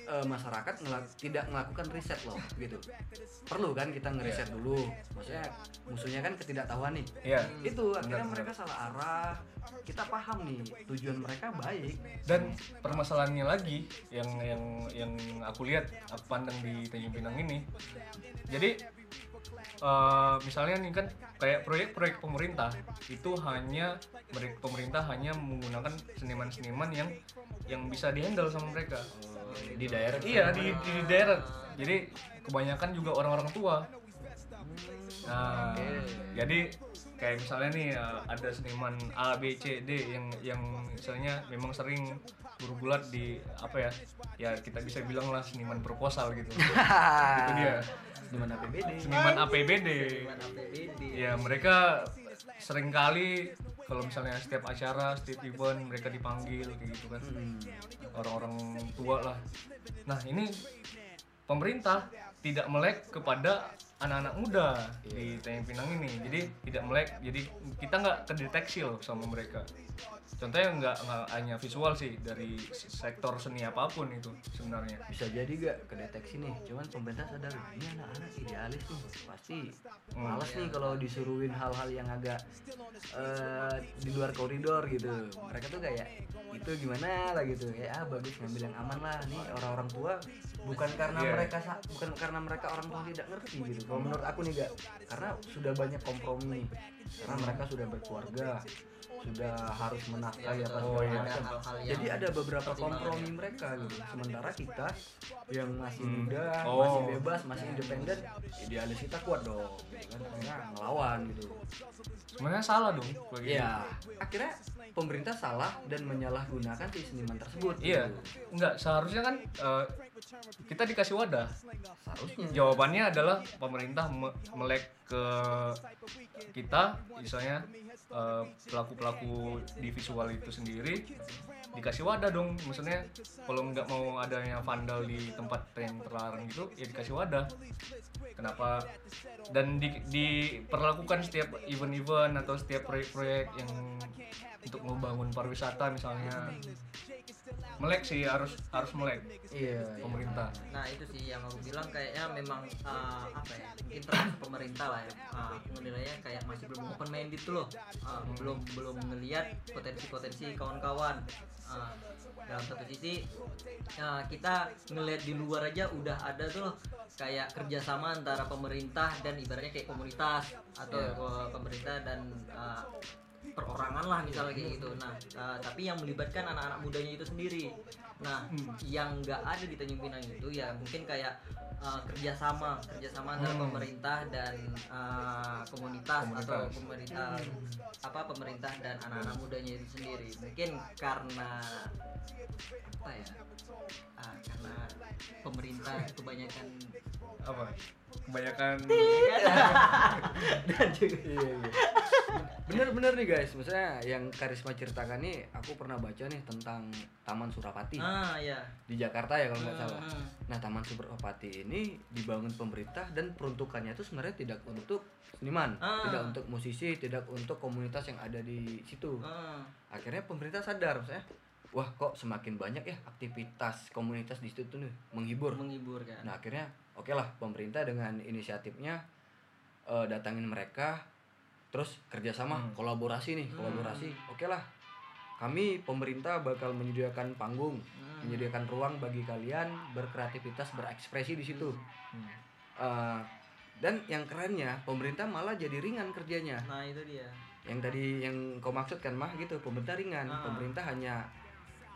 eh, masyarakat ngelak- tidak melakukan riset loh gitu. Perlu kan kita ngeriset Iya. dulu. Maksudnya musuhnya kan ketidaktahuan nih. Ya itu akhirnya benar. mereka salah arah. Kita paham nih tujuan mereka baik. Dan permasalahannya lagi yang yang yang aku lihat aku pandang di Tanjung Pinang ini. Jadi eh, misalnya nih kan kayak proyek-proyek pemerintah itu hanya mereka pemerintah hanya menggunakan seniman-seniman yang yang bisa dihandle sama mereka. Di daerah iya di, di daerah. Jadi kebanyakan juga orang-orang tua. Nah Oke. jadi kayak misalnya nih uh, ada seniman A B C D yang yang misalnya memang sering bergulat di apa ya ya kita bisa bilang lah seniman proposal gitu. Itu dia di mana PBD seniman APBD Mana PBD. ya mereka sering kali kalau misalnya setiap acara setiap event mereka dipanggil kayak gitu kan. Hmm. orang-orang tua lah. Nah ini pemerintah tidak melek kepada anak-anak muda di Tanjung Pinang ini. Jadi tidak melek. Jadi kita nggak kedeteksi loh sama mereka contohnya nggak nggak hanya visual sih dari sektor seni apa pun itu sebenarnya bisa jadi gak kedeteksi nih cuman pemerintah sadar ini anak-anak idealis nih pasti Hmm. males nih kalau disuruhin hal-hal yang agak eh, di luar koridor gitu mereka tuh kayak itu gimana lah gitu kayak ah bagus ngambil yang aman lah nih orang-orang tua bukan karena Iya. mereka bukan karena mereka orang tua tidak ngerti gitu kalau menurut aku nih gak karena sudah banyak kompromi karena mereka sudah berkeluarga sudah harus menafkahi Ya, apa betul. segala iya. macam. Ada hal-hal yang Jadi ada beberapa kompromi ya. mereka gitu. Sementara kita yang masih Hmm. muda, Oh. masih bebas, masih independen, idealis kita kuat dong. Gitu kan akhirnya ngelawan gitu. sebenarnya salah dong kayak gitu. Iya, akhirnya pemerintah salah dan menyalahgunakan si seniman tersebut. Iya, gitu. enggak seharusnya kan eh, kita dikasih wadah. Seharusnya. Jawabannya adalah pemerintah me- melek ke kita, misalnya eh, pelaku-pelaku di visual itu sendiri dikasih wadah dong. Maksudnya kalau nggak mau adanya vandal di tempat yang terlarang gitu, ya dikasih wadah. Kenapa? Dan di, diperlakukan setiap event-event atau setiap proyek-proyek yang untuk membangun pariwisata misalnya melek sih harus harus melek. Iya. pemerintah. Nah itu sih yang aku bilang kayaknya memang uh, apa ya mungkin termasuk pemerintah lah ya. Uh, aku menilainya kayak masih belum open minded tuh loh. Uh, belum belum ngelihat potensi-potensi kawan-kawan. Uh, dalam satu sisi uh, kita ngelihat di luar aja udah ada tuh loh kayak kerjasama antara pemerintah dan ibaratnya kayak komunitas atau Iya. uh, pemerintah dan uh, perorangan lah misalnya kayak gitu. Nah, uh, tapi yang melibatkan anak-anak mudanya itu sendiri. Nah, Hmm. yang nggak ada di Tanjung Pinang itu ya mungkin kayak uh, kerjasama, kerjasama antara Hmm. pemerintah dan uh, komunitas, atau Komunitas. pemerintah apa pemerintah dan anak-anak mudanya itu sendiri. Mungkin karena apa ya? Ah, karena pemerintah kebanyakan apa kebanyakan dan juga Iya, iya. Bener-bener nih guys, maksudnya yang Karisma ceritakan nih, aku pernah baca nih tentang Taman Surapati ah ya di Jakarta ya kalau nggak salah. Hmm. Nah, Taman Surapati ini dibangun pemerintah dan peruntukannya itu sebenarnya tidak untuk seniman, Ah. tidak untuk musisi, tidak untuk komunitas yang ada di situ. Ah. Akhirnya pemerintah sadar, maksudnya, wah kok semakin banyak ya aktivitas komunitas di situ tuh nih menghibur. menghibur kan. Nah akhirnya oke lah pemerintah dengan inisiatifnya eh, datangin mereka terus kerjasama Hmm. kolaborasi nih Hmm. kolaborasi oke lah kami pemerintah bakal menyediakan panggung Hmm. menyediakan ruang bagi kalian berkreativitas berekspresi di situ Hmm. Eh, dan yang kerennya pemerintah malah jadi ringan kerjanya Nah itu dia. yang tadi yang kau maksud kan mah gitu pemerintah ringan Ah. pemerintah hanya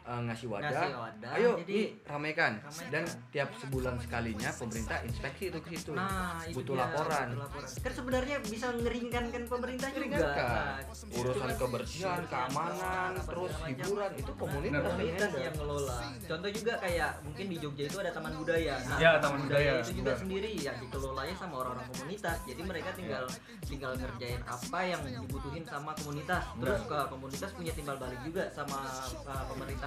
eh, ngasih wadah Ngasih wadah, ayo jadi- nih ramaikan. Ramaikan. dan tiap sebulan sekalinya pemerintah inspeksi itu ke situ Nah itu butuh dia, laporan butuh laporan. Kan sebenarnya bisa ngeringankan pemerintah juga. Ringankan. Nah, urusan itu kan kebersihan keamanan terus hiburan itu komunitas yang komunitas handle. yang ngelola. Contoh juga kayak mungkin di Jogja itu ada taman budaya. Nah, Ya, taman budaya, itu juga benar. sendiri ya dikelolanya sama orang-orang komunitas. Jadi mereka tinggal tinggal ngerjain apa yang dibutuhin sama komunitas. Terus ke komunitas punya timbal balik juga sama uh,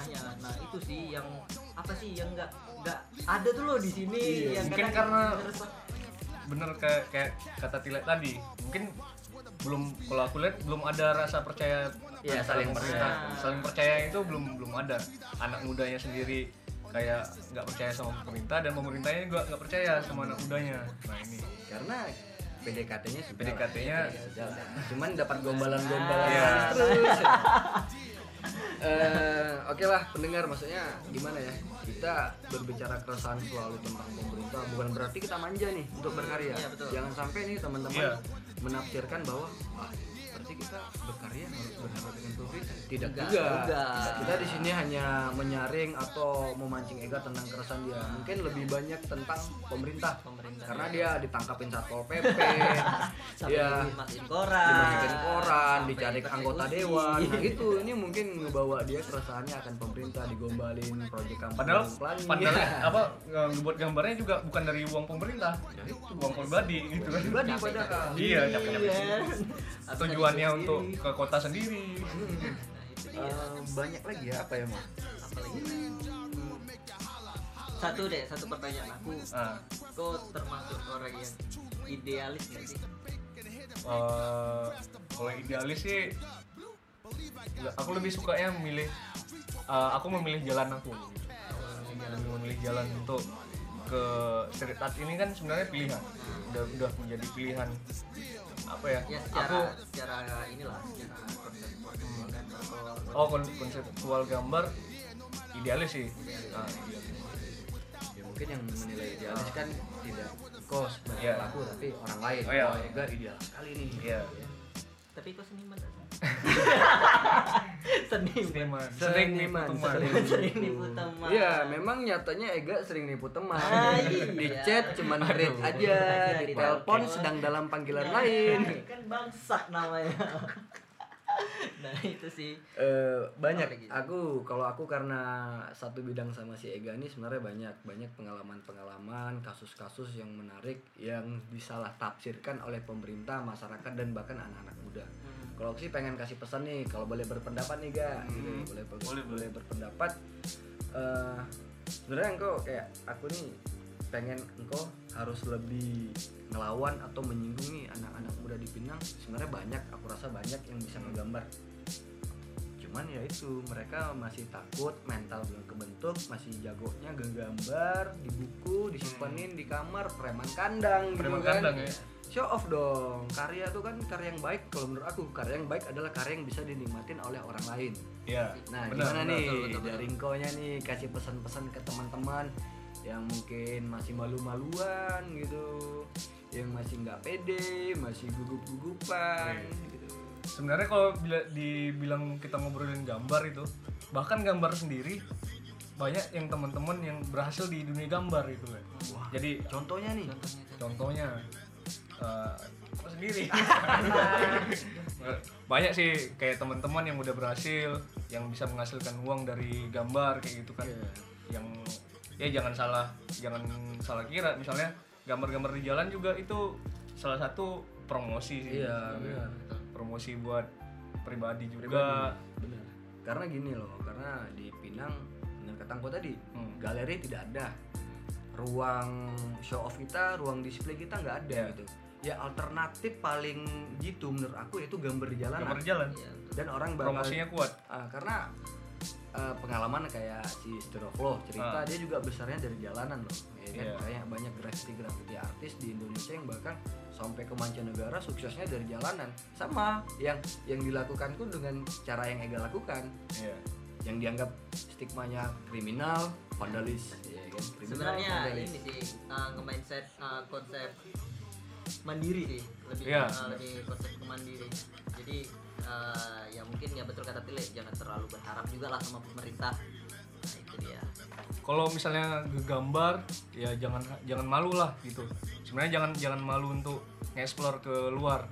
pemerintahnya. Nah, itu sih yang apa sih yang nggak nggak ada tuh loh di sini Iya, yang mungkin karena- bener kayak kayak kata Tilet tadi mungkin belum kalau aku lihat belum ada rasa percaya antara saling percaya. saling percaya itu belum belum ada anak mudanya sendiri kayak nggak percaya sama pemerintah dan pemerintahnya juga nggak percaya sama anak mudanya nah ini karena PDKT-nya PDKT-nya lah. cuman dapat gombalan-gombalan Iya. terus Eh, oke lah pendengar maksudnya gimana ya kita berbicara keresahan selalu tentang pemerintah bukan berarti kita manja nih untuk berkarya Iya, betul. jangan sampai nih teman-teman Iya. menafsirkan bahwa ah berarti kita berkarya harus berharap dengan pemerintah tidak juga juga. kita di sini hanya menyaring atau memancing ega tentang keresahan dia. Mungkin lebih banyak tentang pemerintah. Pemerintah. karena dia ditangkapin satpol pp sampai dia dimasukin koran. Dimasukin koran dicari ke anggota dewan. Nah itu. Ini mungkin ngebawa dia keresahannya akan pemerintah digombalin proyek kampanye padahal padahal apa ngebuat gambarnya juga bukan dari uang pemerintah. Uang pribadi gitu. Kan pribadi padahal. Iya, capek-capek. Iya. tujuannya untuk ke kota sendiri Banyak lagi ya apa ya mas apalagi Hmm. satu deh satu pertanyaan aku. Kau termasuk orang yang idealis gak sih? Eh, kalau idealis sih nggak, aku lebih sukanya memilih eh, aku memilih jalan aku. Lebih memilih jalan untuk ke street art ini kan sebenarnya pilihan. Udah udah menjadi pilihan apa ya, ya aku secara secara inilah secara konsep atau- oh kon- konseptual gambar idealis sih nah, idealis. ya mungkin yang menilai idealis kan tidak kos sebagai Iya. pelaku tapi orang lain Oh, iya. Wah, Ega ideal sekali nih Iya. tapi kau seniman seniman Seniman. Sering Seniman, teman. sering. sering nipu teman Iya, memang nyatanya Ega sering nipu teman. Ah, iya. Di chat cuman read aja, Aja, di telepon sedang dalam panggilan Nah, lain. kan bangsat namanya nah itu sih. Eh, banyak. Lagi? aku kalau aku karena satu bidang sama si Ega ini sebenarnya banyak banyak pengalaman-pengalaman kasus-kasus yang menarik yang disalah tafsirkan oleh pemerintah masyarakat dan bahkan anak-anak muda. Kalau aku sih pengen kasih pesan nih kalau boleh berpendapat nih ga gitu. Hmm. boleh boleh, Boleh, boleh berpendapat. Eh sebenarnya engkau kayak aku nih pengen engkau harus lebih ngelawan atau menyinggung nih anak-anak muda di Pinang sebenarnya banyak aku rasa banyak yang bisa ngegambar cuman ya itu mereka masih takut mental belum kebentuk masih jagonya gambar di buku disimpanin di kamar preman kandang gitu Preman kan kandang ya. show off dong karya tuh kan karya yang baik kalau menurut aku karya yang baik adalah karya yang bisa dinikmatin oleh orang lain Iya. nah benar, gimana benar. nih betul, betul, betul. dari nih kasih pesan-pesan ke teman-teman yang mungkin masih malu-maluan gitu yang masih nggak pede masih gugup-gugupan Iya. gitu Sebenarnya kalau bila dibilang kita ngobrolin gambar itu, bahkan gambar sendiri banyak yang teman-teman yang berhasil di dunia gambar itu kan. Jadi contohnya nih contohnya eh, aku sendiri banyak sih kayak teman-teman yang udah berhasil yang bisa menghasilkan uang dari gambar kayak gitu kan Iya. yang ya jangan salah jangan salah kira. Misalnya gambar-gambar di jalan juga itu salah satu promosi sih. Iya, benar. promosi buat pribadi juga. Benar. Karena gini loh karena di Pinang benar kata Angko tadi Hmm. galeri tidak ada. Ruang show off kita ruang display kita nggak ada Iya. gitu. Ya alternatif paling gitu menurut aku itu gambar di jalanan. Gambar di jalan. Dan orang bakal promosinya kuat. Ah, karena eh, pengalaman kayak si Steroflo cerita Ah. dia juga besarnya dari jalanan loh ya kan Iya. kayak banyak graffiti graffiti artis di Indonesia yang bahkan sampai ke mancanegara suksesnya dari jalanan sama yang yang dilakukanku dengan cara yang Ega lakukan Iya. yang dianggap stigmanya kriminal vandalis ya kan kriminal sebenarnya vandalis. ini sih uh, nge-mindset uh, konsep mandiri sih lebih Iya, uh, lebih konsep ke mandiri jadi uh, ya mungkin ya betul kata Tile jangan terlalu berharap juga lah sama pemerintah. Nah itu dia. Kalau misalnya gambar ya jangan jangan malu lah gitu. Sebenarnya jangan jangan malu untuk nge-explore ke luar.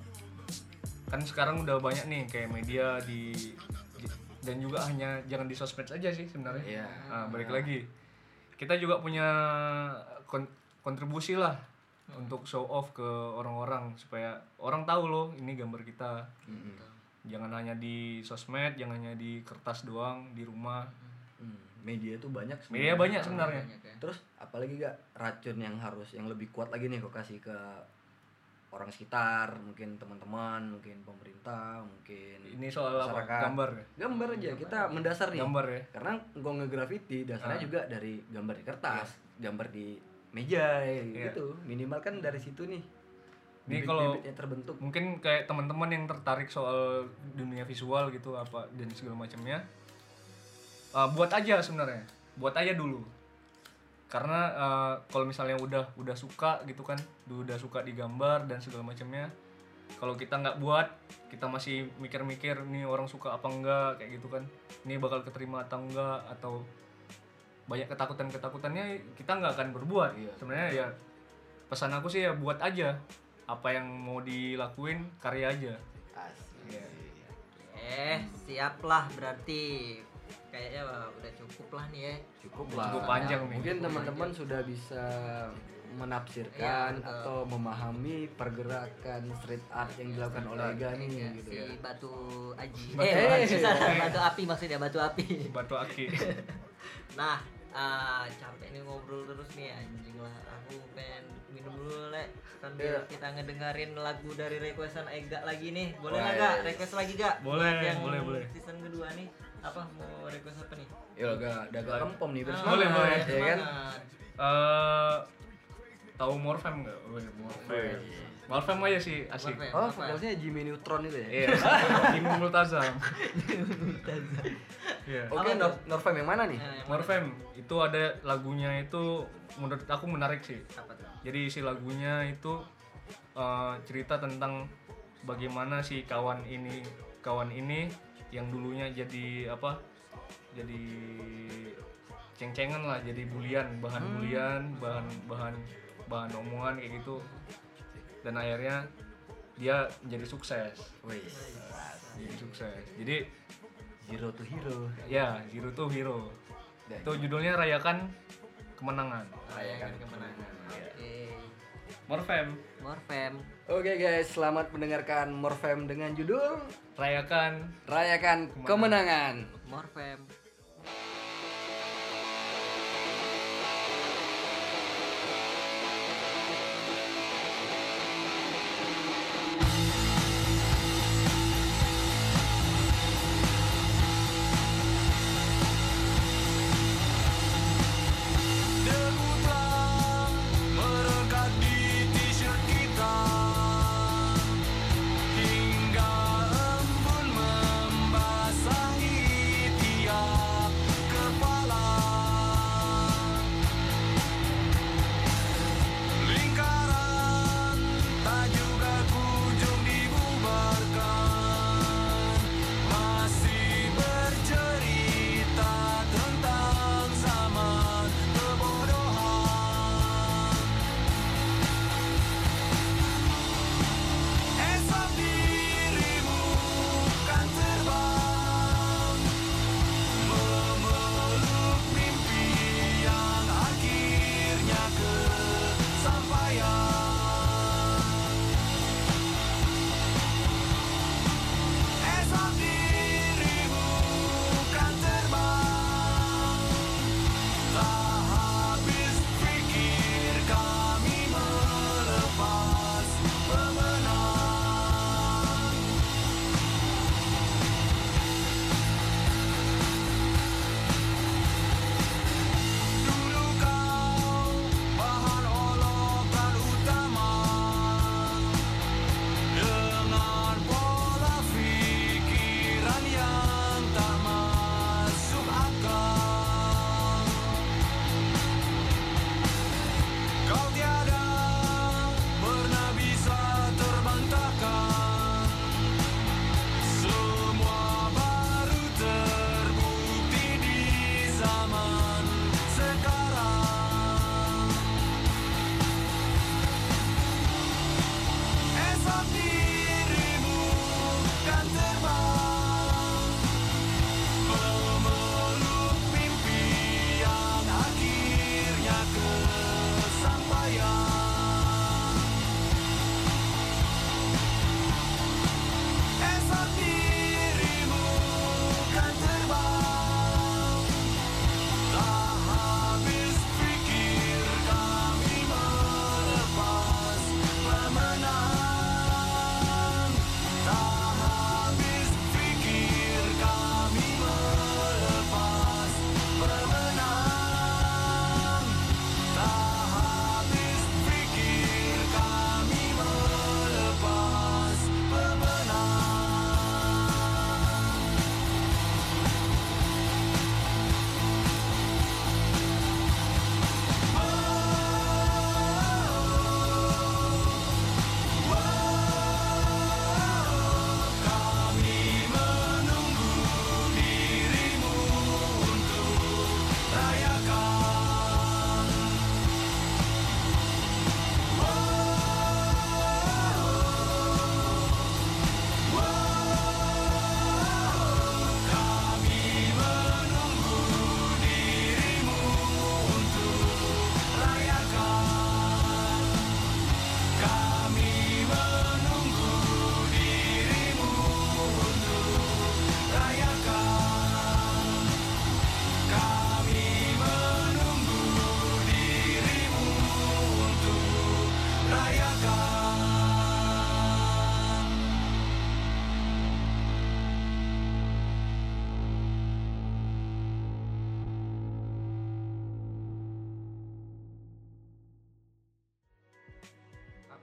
Kan sekarang udah banyak nih kayak media di dan juga hanya jangan di sosmed aja sih sebenarnya. Iya. Nah, balik lagi. Kita juga punya kon- kontribusi lah untuk show off ke orang-orang supaya orang tahu loh ini gambar kita. Mm-mm. Jangan hanya di sosmed jangan hanya di kertas doang di rumah Hmm, media itu banyak media sebenarnya. banyak sebenarnya Banyak ya. Terus apalagi gak racun yang harus yang lebih kuat lagi nih kok kasih ke orang sekitar, mungkin teman-teman, mungkin pemerintah, mungkin ini soal apa gambar ya Gambar aja kita mendasar nih. gambar ya Karena gua ngegrafiti dasarnya Ah. juga dari gambar di kertas, gambar di meja ya, Iya. gitu. Minimal kan dari situ nih. Ini kalau- terbentuk. mungkin kayak teman-teman yang tertarik soal dunia visual gitu apa dan segala macamnya uh, buat aja sebenarnya. Buat aja dulu. Karena uh, kalau misalnya udah udah suka gitu kan udah suka digambar dan segala macamnya kalau kita nggak buat kita masih mikir-mikir nih orang suka apa enggak? Kayak gitu kan. Ini bakal keterima atau enggak? Atau banyak ketakutan-ketakutannya kita nggak akan berbuat. Iya. sebenarnya ya pesan aku sih ya buat aja apa yang mau dilakuin karya aja Asik. Iya. eh siaplah berarti kayaknya udah cukup lah nih ya Cukup lah. Cukup panjang nih. Mungkin teman-teman sudah bisa menafsirkan Iya, betul. atau memahami pergerakan street art yang dilakukan oleh Ega nih Ya, gitu. si batu aji Batu eh aji. batu, batu api maksudnya batu api batu aki nah ah, capek nih ngobrol terus nih anjing lah aku pengen sambil Iya. kita ngedengerin lagu dari requestan Ega lagi nih boleh nggak iya, gak iya. request lagi gak Boleh, yang boleh, boleh. season kedua nih apa mau request apa nih Ya agak agak kempom nih Ah, bersemangat, Boleh, boleh. ya kan? Eh, tahu Morfem nggak? Iya, Morfem. Morfem aja sih asik. Morfem. Oh, vokalisnya Jimmy Neutron itu ya? Iya. Tim Multazam. Iya. Oke, Nor? Norfem yang mana nih? Mana? Morfem itu ada lagunya itu menurut aku menarik sih. apa Jadi isi lagunya itu eh, cerita tentang bagaimana si kawan ini kawan ini yang dulunya jadi apa jadi ceng-cengan lah jadi bulian bahan bulian bahan bahan bahan omongan kayak gitu dan akhirnya dia menjadi sukses Wih. jadi sukses jadi Zero to hero. ya Zero to Hero Dan itu judulnya rayakan kemenangan rayakan kemenangan. Oke. Morfem Morfem. Oke guys, selamat mendengarkan Morfem dengan judul rayakan Rayakan Kemenangan. Morfem.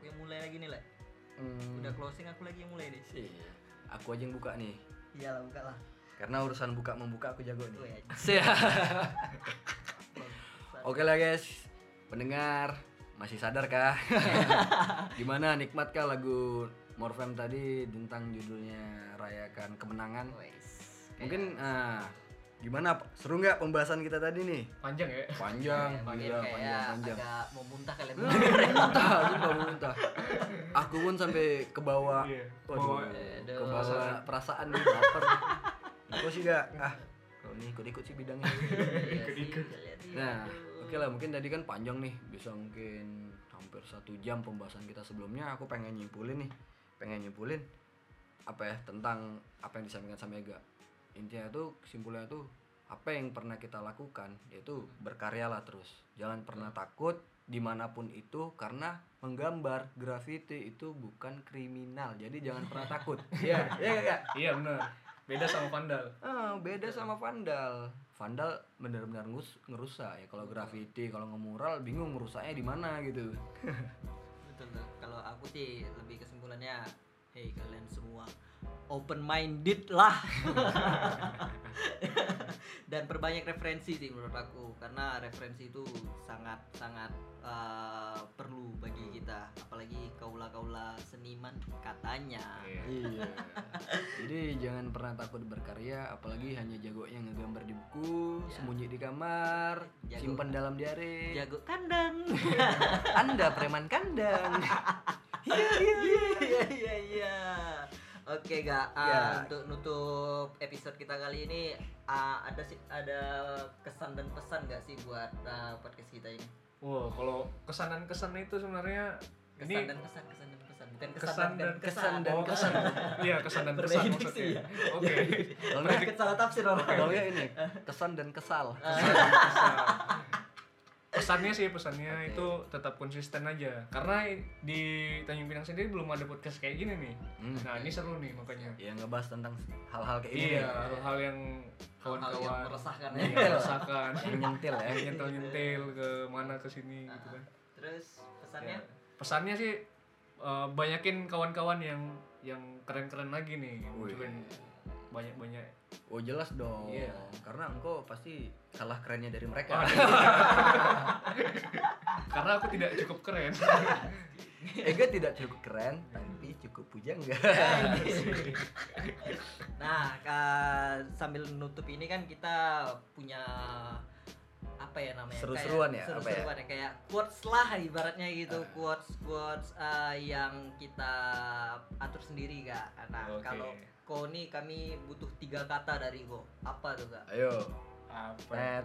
Aku yang mulai lagi nih, Le. Hmm, Udah closing aku lagi yang mulai nih. sih. Aku aja yang buka nih. Iyalah, buka lah. Karena urusan buka membuka aku jago nih. aja. Siap. Oke lah guys, pendengar masih sadar kah? Gimana nikmat kah lagu Morfem tadi tentang judulnya rayakan kemenangan? Mungkin ah, gimana Pak? seru nggak pembahasan kita tadi nih? Panjang ya. Panjang, gila, kayak panjang, panjang. agak mau muntah kalian muntah, sumpah muntah. Aku pun sampai ke bawah, Iya, waduh, ke bawah perasaan nih, lapar. Aku sih gak, ah, kalau nih ikut-ikut sih bidangnya. Ikut-ikut. Nah, oke lah, mungkin tadi kan panjang nih, bisa mungkin hampir satu jam pembahasan kita sebelumnya. Aku pengen nyimpulin nih, pengen nyimpulin apa ya tentang apa yang disampaikan sama Ega. Intinya tuh kesimpulannya tuh apa yang pernah kita lakukan yaitu berkaryalah terus. Jangan pernah takut di mana pun itu karena menggambar graffiti itu bukan kriminal. Jadi jangan pernah takut. Iya, iya iya. Iya benar. Beda sama vandal. Ah, beda sama vandal. Vandal benar-benar ngus ngerusak ya. Kalau graffiti, kalau ngemural bingung ngerusaknya di mana gitu. betul kalau aku sih lebih kesimpulannya hey kalian semua open minded lah dan perbanyak referensi sih menurut aku karena referensi itu sangat sangat uh, perlu bagi kita apalagi kaula kaula seniman katanya Iya. Jadi jangan pernah takut berkarya, apalagi hanya jagonya ngegambar di buku, Ya. sembunyi di kamar, Jago. simpan dalam diare. jago kandang Anda preman kandang. iya iya iya Oke gak Ah, Ya. untuk nutup episode kita kali ini ah, ada sih ada kesan dan pesan gak sih buat ah, podcast kita ini Wah, kalau kesanan-kesan itu sebenarnya kesan ini dan kesan kesan dan pesan bukan kesan, kesan dan, dan kesan dan oh, kesan. Iya, kesan dan kesan Berbeda maksudnya. sih ya. Oke. Kalau Banyak nggak- salah tafsir orang kalau nggak ini kesan dan kesal. Pesannya sih pesannya Oke. itu tetap konsisten aja. Karena di Tanjung Pinang sendiri belum ada podcast kayak gini nih. Hmm. Nah, ini seru nih makanya. Ya ngebahas tentang hal-hal kayak ini. Iya, hal-hal yang hal-hal yang kawan-kawan meresahkan iya, ya meresahkan. Yang nyentil ya. yang nyentil-nyentil ke mana ke sini gitu kan. terus pesannya Ya, pesannya sih eh, banyakin kawan-kawan yang yang keren-keren lagi nih. Munculin banyak-banyak. Oh jelas dong. Iya. Karena engkau pasti kalah kerennya dari mereka. Karena aku tidak cukup keren. Ega tidak cukup keren, tapi cukup puja enggak. Nah, ka- sambil nutup ini kan kita punya apa ya namanya? Seru-seruan ya, apa ya? Seru-seruan ya? Kayak quotes lah ibaratnya gitu, Ah. quotes quotes uh, yang kita atur sendiri kak. Nah, Oke. kalau kau nih kami butuh tiga kata dari kau. Apa tuh kak? Ayo. Apa? Tet,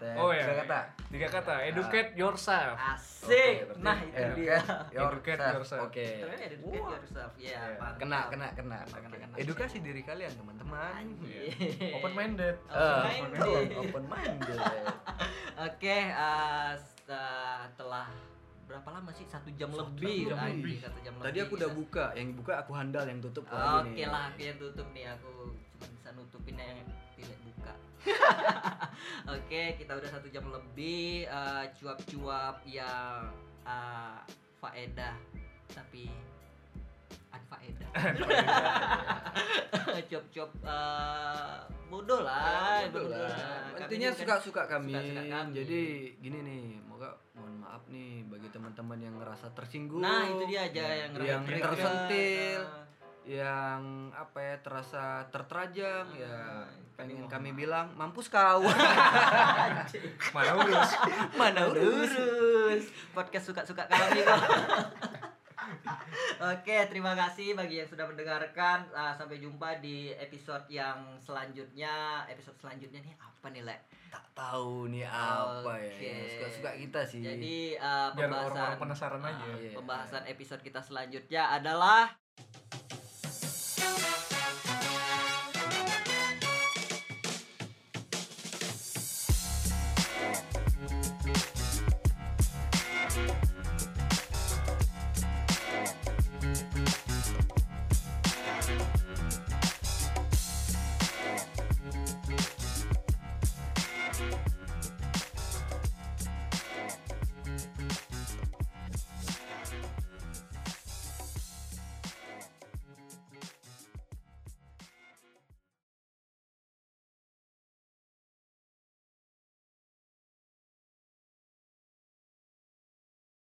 tet. Oh ya. Tiga kata. Tiga kata. Educate yourself. asik. Berarti nah itu educate dia. Educate yourself. Oke. Terus educate Wah. yourself. Ya, Iya. mantap. Kena, kena, kena. Kena, kena, kena. Edukasi diri kalian, teman-teman. Anjir. Open minded. Open minded. open minded. Oke, eh, setelah berapa lama sih? Satu jam lebih. jam lebih. Satu jam Tadi lebih. aku udah Kita- buka, yang buka aku handal, yang tutup Oke nih. lah, aku yang tutup nih. Aku cuma bisa nutupin yang tidak buka. Oke, kita udah satu jam lebih eh, cuap-cuap yang eh, faedah tapi anfaedah. Cuap-cuap eh, bodoh lah, Bodoh bodoh lah. Intinya juga- suka-suka kami. Jadi gini nih, moga mohon maaf nih bagi teman-teman yang ngerasa tersinggung. Nah, itu dia aja yang yang tersentil, Nah, yang apa ya terasa terterajang ya Ah, pengen kami kami bilang mampus kau. Mana urus? Mana Lurus. Podcast suka-suka kami kok. Oke, terima kasih bagi yang sudah mendengarkan. Ah, sampai jumpa di episode yang selanjutnya. Episode selanjutnya nih apa nih, Le? Tak tahu nih apa ya. Oke. yang Suka-suka kita sih. Jadi ah, Biar pembahasan orang-orang penasaran ah, aja. Iya. Pembahasan episode kita selanjutnya adalah